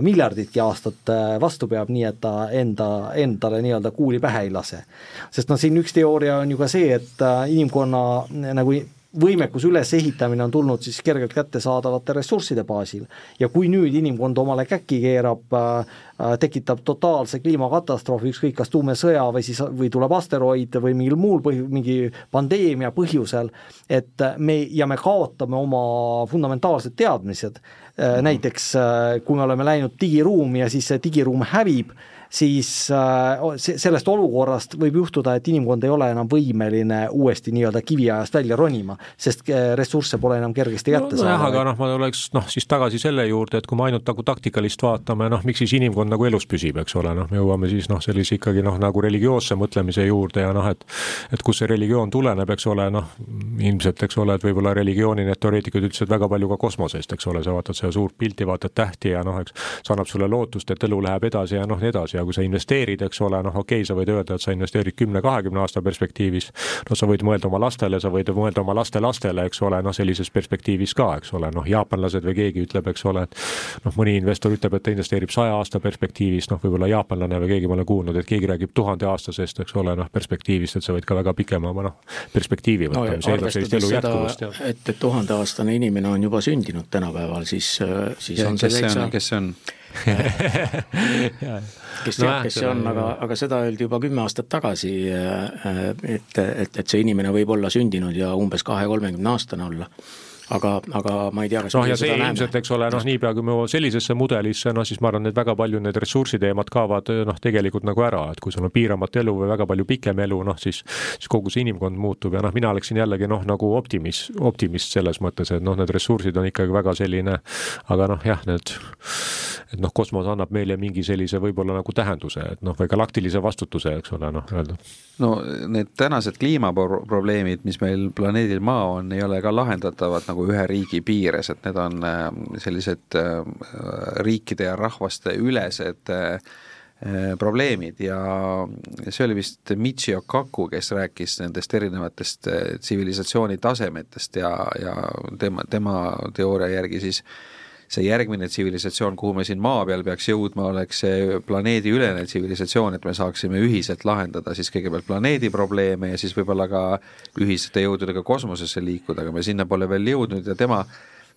miljarditki aastat äh, vastu peab, nii et ta enda, endale nii-öelda kuuli pähe ei lase. sest noh, siin üks teooria on ju ka see, et äh, inimkonna nagu võimekuse ülesehitamine on tulnud siis kergelt kättesaadavate ressursside baasil. Ja kui nüüd inimkond omale käkki keerab äh,, tekitab totaalse kliimakatastroofi, ükskõik kas tuumesõja või siis, või tuleb asteroid või mingil muul põhju-, mingi pandeemia põhjusel, et me, ja me kaotame oma fundamentaalsed teadmised äh,, näiteks äh, kui me oleme läinud digiruumi ja siis see digiruum hävib, siis äh, sellest olukorrast võib juhtuda, et inimkond ei ole enam võimeline uuesti nii-öelda kiviajast välja ronima, sest äh, ressursse pole enam kergesti kätte no, saada. aga noh, ma oleks noh, siis tagasi selle juurde, et kui me ainult nagu taktikalist vaatame, noh, miks siis inimkond nagu elus püsib, eks ole, noh, me jõuame siis noh, sellise ikkagi noh, nagu religioosse mõtlemise juurde ja noh, et et kust see religioon tuleneb, eks ole, noh, ilmselt, eks ole, et võib-olla religiooni need teoreetikud ütlesid väga palju ka kosmosest, eks ole, sa vaatad seda suurt pilti, vaatad tähti ja noh, eks see annab sulle lootust, et elu läheb edasi ja noh, nii edasi ja kui sa investeerid, eks ole, noh, okei okay,, sa võid öelda, et sa investeerid kümne-kahekümne aasta perspektiivis, no sa võid mõelda oma lastele, sa võid mõelda oma lastelastele, eks ole, noh, sellises perspektiivis ka, eks ole, noh, jaapanlased või keegi ütleb, eks ole, et noh, mõni investor ütleb, et ta investeerib saja aasta perspektiivis, noh, võib-olla jaapanlane või keegi, ma olen kuulnud, et keegi räägib tuhandeaastasest, eks ole, noh, perspektiivist, et sa võid ka väga pikema, noh, perspektiivi võtta no,, mis eeldab sellist elu jätkuvust. et, et tuhandeaastane inimene on juba sündinud tänapäeval, siis, siis ja, on see täitsa kes see on? kes teab, kes see on, aga, aga seda öeldi juba kümme aastat tagasi, et, et, et see inimene võib olla sündinud ja umbes kahe-kolmekümne aastane olla. Aga, aga ma ei tea, kas noh, ja see ilmselt, eks ole, noh, niipea kui me jõuame sellisesse mudelisse, noh siis ma arvan, et väga palju need ressursiteemad kaovad noh, tegelikult nagu ära, et kui sul on piiramatu elu või väga palju pikem elu, noh siis siis kogu see inimkond muutub ja noh, mina oleksin jällegi noh, nagu optimist, optimist selles mõttes, et noh, need ressursid on ikkagi väga selline, aga noh, jah, need et noh, kosmos annab meile mingi sellise võib-olla nagu tähenduse, et noh, või galaktilise vastutuse, eks ole, noh, öelda. no need tänased kliimaprobleemid, mis meil planeedil Maa on, ei ole ka lahendatavad nagu ühe riigi piires, et need on äh, sellised äh, riikide ja rahvaste ülesed äh, probleemid ja see oli vist Michio Kaku, kes rääkis nendest erinevatest tsivilisatsiooni tasemetest ja, ja tema, tema teooria järgi siis äh, see järgmine tsivilisatsioon, kuhu me siin maa peal peaks jõudma, oleks see planeediülene tsivilisatsioon, et me saaksime ühiselt lahendada siis kõigepealt planeedi probleeme ja siis võib-olla ka ühisete jõududega kosmosesse liikuda, aga me sinna pole veel jõudnud ja tema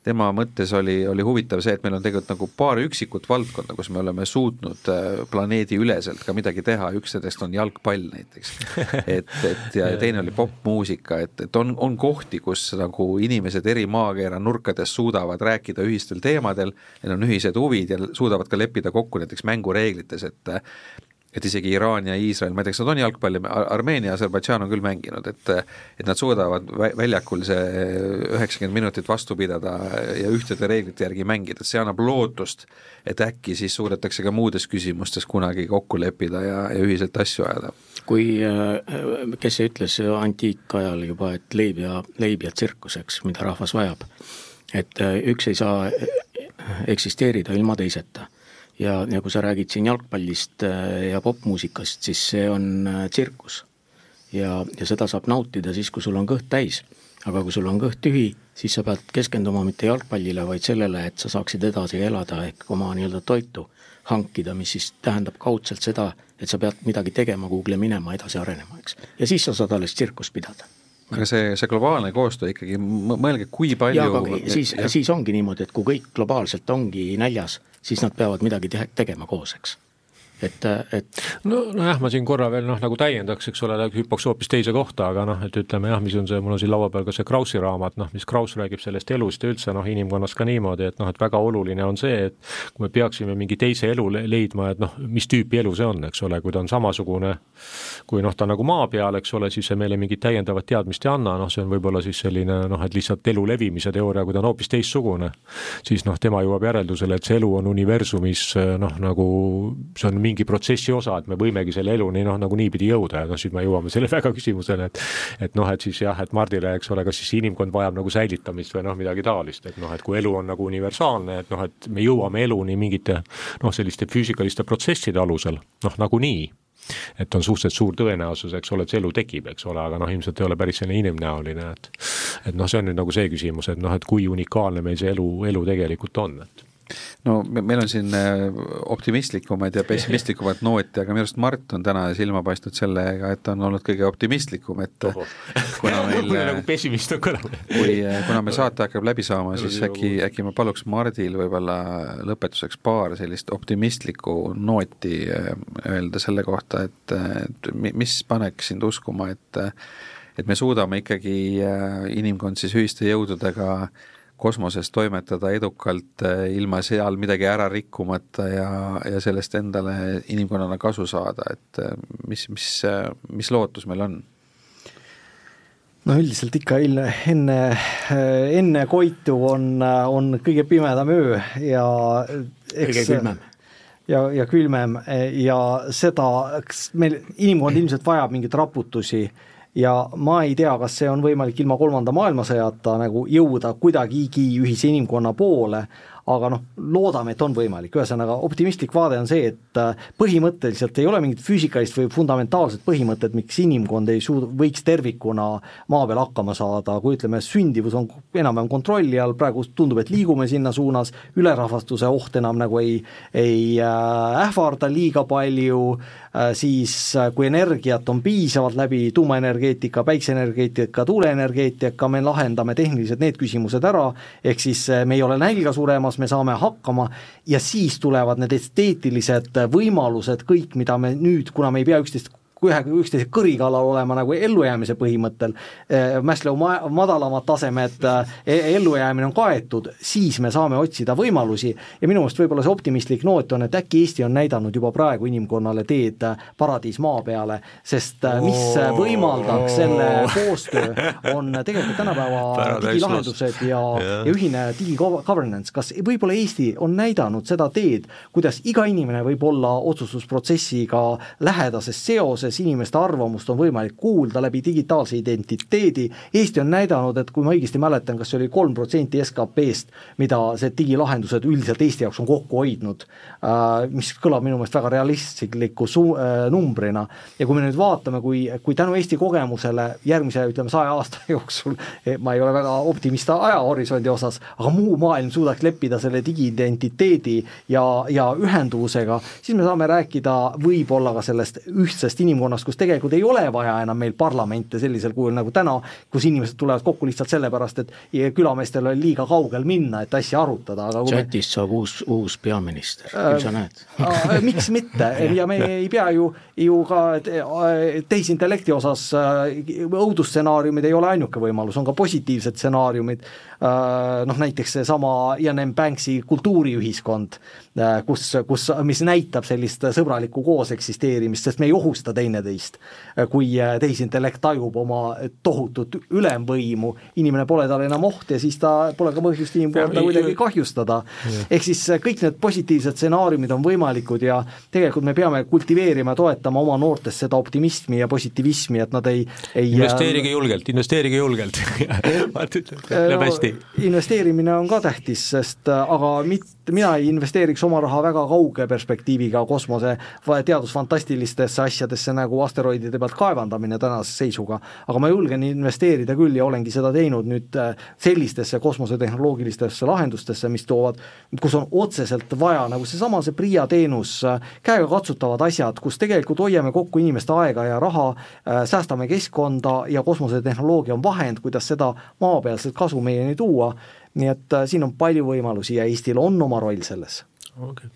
tema mõttes oli, oli huvitav see, et meil on tegelikult nagu paar üksikut valdkonda, kus me oleme suutnud äh, planeediüleselt ka midagi teha, üks nendest on jalgpall näiteks. et, et ja teine oli popmuusika, et, et on, on kohti, kus nagu inimesed eri maakeera nurkades suudavad rääkida ühistel teemadel, neil on ühised huvid ja suudavad ka leppida kokku näiteks mängureeglites, et et isegi Iraan ja Iisrael, ma ei tea, kas nad on jalgpalli, Armeenia ja Aserbaidžaan on küll mänginud, et et nad suudavad väljakul see üheksakümmend minutit vastu pidada ja ühtede reeglite järgi mängida, see annab lootust, et äkki siis suudetakse ka muudes küsimustes kunagi kokku leppida ja, ja ühiselt asju ajada. kui, äh, kes see ütles antiikajal juba, et leib ja, leib ja tsirkus, eks, mida rahvas vajab, et äh, üks ei saa eksisteerida ilma teiseta ja, ja kui sa räägid siin jalgpallist äh, ja popmuusikast, siis see on äh, tsirkus. ja, ja seda saab nautida siis, kui sul on kõht täis. aga kui sul on kõht tühi, siis sa pead keskenduma mitte jalgpallile, vaid sellele, et sa saaksid edasi elada ehk oma nii-öelda toitu hankida, mis siis tähendab kaudselt seda, et sa pead midagi tegema, kuhugile minema, edasi arenema, eks. ja siis sa saad alles tsirkust pidada aga see, see globaalne koostöö ikkagi, mõelge, kui palju jaa, aga siis, siis ongi niimoodi, et kui kõik globaalselt ongi näljas, siis nad peavad midagi te tegema koos, eks et, et no, nojah, ma siin korra veel noh, nagu täiendaks, eks ole, hüppaks hoopis teise kohta, aga noh, et ütleme jah, mis on see, mul on siin laua peal ka see Kraussi raamat, noh, mis Kraus räägib sellest elust ja üldse noh, inimkonnas ka niimoodi, et noh, et väga oluline on see, et kui me peaksime mingi teise elu leidma, et noh, mis tüüpi elu see on, eks ole, kui ta on samasugune, kui noh, ta nagu maa peal, eks ole, siis see meile mingit täiendavat teadmist ei anna, noh, see on võib-olla siis selline noh, et lihtsalt elu levimise teooria, kui ta on hoopis teistsugune, siis noh, tema jõuab järeldusele, et see elu on universumis noh, nagu see on mingi mingi protsessi osa, et me võimegi selle eluni noh, nagu niipidi jõuda ja noh, siis me jõuame selle väga küsimusele, et et noh, et siis jah, et Mardile, eks ole, kas siis inimkond vajab nagu säilitamist või noh, midagi taolist, et noh, et kui elu on nagu universaalne, et noh, et me jõuame eluni mingite noh, selliste füüsikaliste protsesside alusel, noh nagunii. Et on suhteliselt suur tõenäosus, eks ole, et see elu tekib, eks ole, aga noh, ilmselt ei ole päris selline inimnäoline, et et noh, see on nüüd nagu see küsimus, et noh, et kui unikaalne meil see elu, elu tegelikult on, et no meil on siin äh, optimistlikumaid ja pessimistlikumaid noote, aga minu arust Mart on täna silma paistnud sellega, et ta on olnud kõige optimistlikum, et Oho. kuna meil nagu pessimist on kõlanud. kui, äh, kuna meil saate hakkab läbi saama, siis äkki, äkki ma paluks Mardil võib-olla lõpetuseks paar sellist optimistlikku nooti äh, öelda selle kohta, et, et mis paneks sind uskuma, et et me suudame ikkagi inimkond siis ühiste jõududega äh, kosmoses toimetada edukalt eh, ilma seal midagi ära rikkumata ja, ja sellest endale inimkonnana kasu saada, et eh, mis, mis, mis lootus meil on? no üldiselt ikka enne, enne, enne Koitu on, on kõige pimedam öö ja eks kõige külmem. Ja, ja külmem. Ja seda, meil inimkond ilmselt vajab mingeid raputusi. äh, ja ma ei tea, kas see on võimalik ilma kolmanda maailmasõjata nagu jõuda kuidagigi ühise inimkonna poole, aga noh, loodame, et on võimalik, ühesõnaga optimistlik vaade on see, et äh, põhimõtteliselt ei ole mingit füüsikalist või fundamentaalset põhimõtet, miks inimkond ei suuda, võiks tervikuna maa peal hakkama saada, kui ütleme, sündivus on enam-vähem kontrolli all, praegu tundub, et liigume sinna suunas, ülerahvastuse oht enam nagu ei, ei äh, ähvarda liiga palju, äh, siis kui energiat on piisavalt läbi tuumaenergeetika, päikseenergeetika, tuuleenergeetika, me lahendame tehniliselt need küsimused ära, ehk siis me ei ole nälga suremas, me saame hakkama ja siis tulevad need esteetilised võimalused, kõik, mida me nüüd, kuna me ei pea üksteist ühe, üksteise kõri kallal olema nagu ellujäämise põhimõttel, eh, Maslow ma-, madalamad tasemed, eh, ellujäämine on kaetud, siis me saame otsida võimalusi. Ja minu meelest võib-olla see optimistlik noot on, et äkki Eesti on näidanud juba praegu inimkonnale teed paradiis maa peale, sest eh, mis võimaldaks selle koostöö, on tegelikult tänapäeva digilahendused ja, ja ühine digigovernance, kas võib-olla Eesti on näidanud seda teed, kuidas iga inimene võib olla otsustusprotsessiga lähedases seoses, kuidas inimeste arvamust on võimalik kuulda läbi digitaalse identiteedi, Eesti on näidanud, et kui ma õigesti mäletan, kas see oli kolm protsenti SKP-st, mida see digilahendused üldiselt Eesti jaoks on kokku hoidnud, äh, mis kõlab minu meelest väga realistliku su-, äh, numbrina, ja kui me nüüd vaatame, kui, kui tänu Eesti kogemusele järgmise, ütleme, saja aasta jooksul, eh, ma ei ole väga optimist ajahorisondi osas, aga muu maailm suudaks leppida selle digiidentiteedi ja, ja ühenduvusega, siis me saame rääkida võib-olla ka sellest ühtsest inimkonnast, inimkonnast, kus tegelikult ei ole vaja enam meil parlamente sellisel kujul nagu täna, kus inimesed tulevad kokku lihtsalt sellepärast, et külameestel oli liiga kaugel minna, et asja arutada, aga chatist me... saab uus, uus peaminister, küll sa näed äh,. miks mitte ja me ei pea ju, ju ka tehisintellekti osas äh, õudusstsenaariumid ei ole ainuke võimalus, on ka positiivsed stsenaariumid, äh, noh näiteks seesama Ian M. Banksi kultuuriühiskond, äh, kus, kus, mis näitab sellist sõbralikku koos eksisteerimist, sest me ei ohusta teineteist. kui äh, tehisintellekt tajub oma tohutut ülemvõimu, inimene pole talle enam oht ja siis ta pole ka põhjust inimkonda kuidagi kahjustada. ehk siis äh, kõik need positiivsed stsenaariumid on võimalikud ja tegelikult me peame kultiveerima, toetama oma noortes seda optimismi ja positiivismi, et nad ei, ei investeerige julgelt, investeerige julgelt läheb hästi. investeerimine on ka tähtis, sest aga mitte, mina ei investeeriks oma raha väga kauge perspektiiviga kosmose teadusfantastilistesse asjadesse nagu asteroidide pealt kaevandamine tänase seisuga, aga ma julgen investeerida küll ja olengi seda teinud nüüd äh, sellistesse kosmosetehnoloogilistesse lahendustesse, mis toovad, kus on otseselt vaja, nagu seesama see PRIA teenus, äh, käegakatsutavad asjad, kus tegelikult hoiame kokku inimeste aega ja raha, äh, säästame keskkonda ja kosmosetehnoloogia on vahend, kuidas seda maapealset kasu meieni tuua, nii et siin on palju võimalusi ja Eestil on oma roll selles. okei okay.,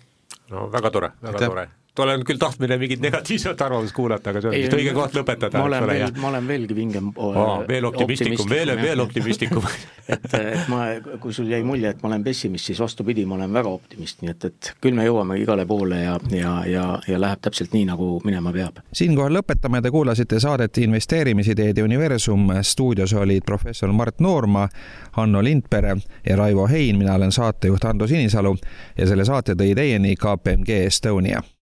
no väga tore, väga Aitäh. tore olen küll tahtmine mingit negatiivset arvamust kuulata, aga see on vist õige koht lõpetada. ma olen veel, ma olen veelgi vingem oh, veel optimistlikum, veel, veel optimistlikum. Et, et ma, kui sul jäi mulje, et ma olen pessimist, siis vastupidi, ma olen väga optimist, nii et, et küll me jõuame igale poole ja, ja, ja, ja läheb täpselt nii, nagu minema peab. siinkohal lõpetame, te kuulasite saadet Investeerimisideede universum, stuudios olid professor Mart Noorma, Hanno Lindpere ja Raivo Hein, mina olen saatejuht Ando Sinisalu ja selle saate tõi teieni KPMG Estonia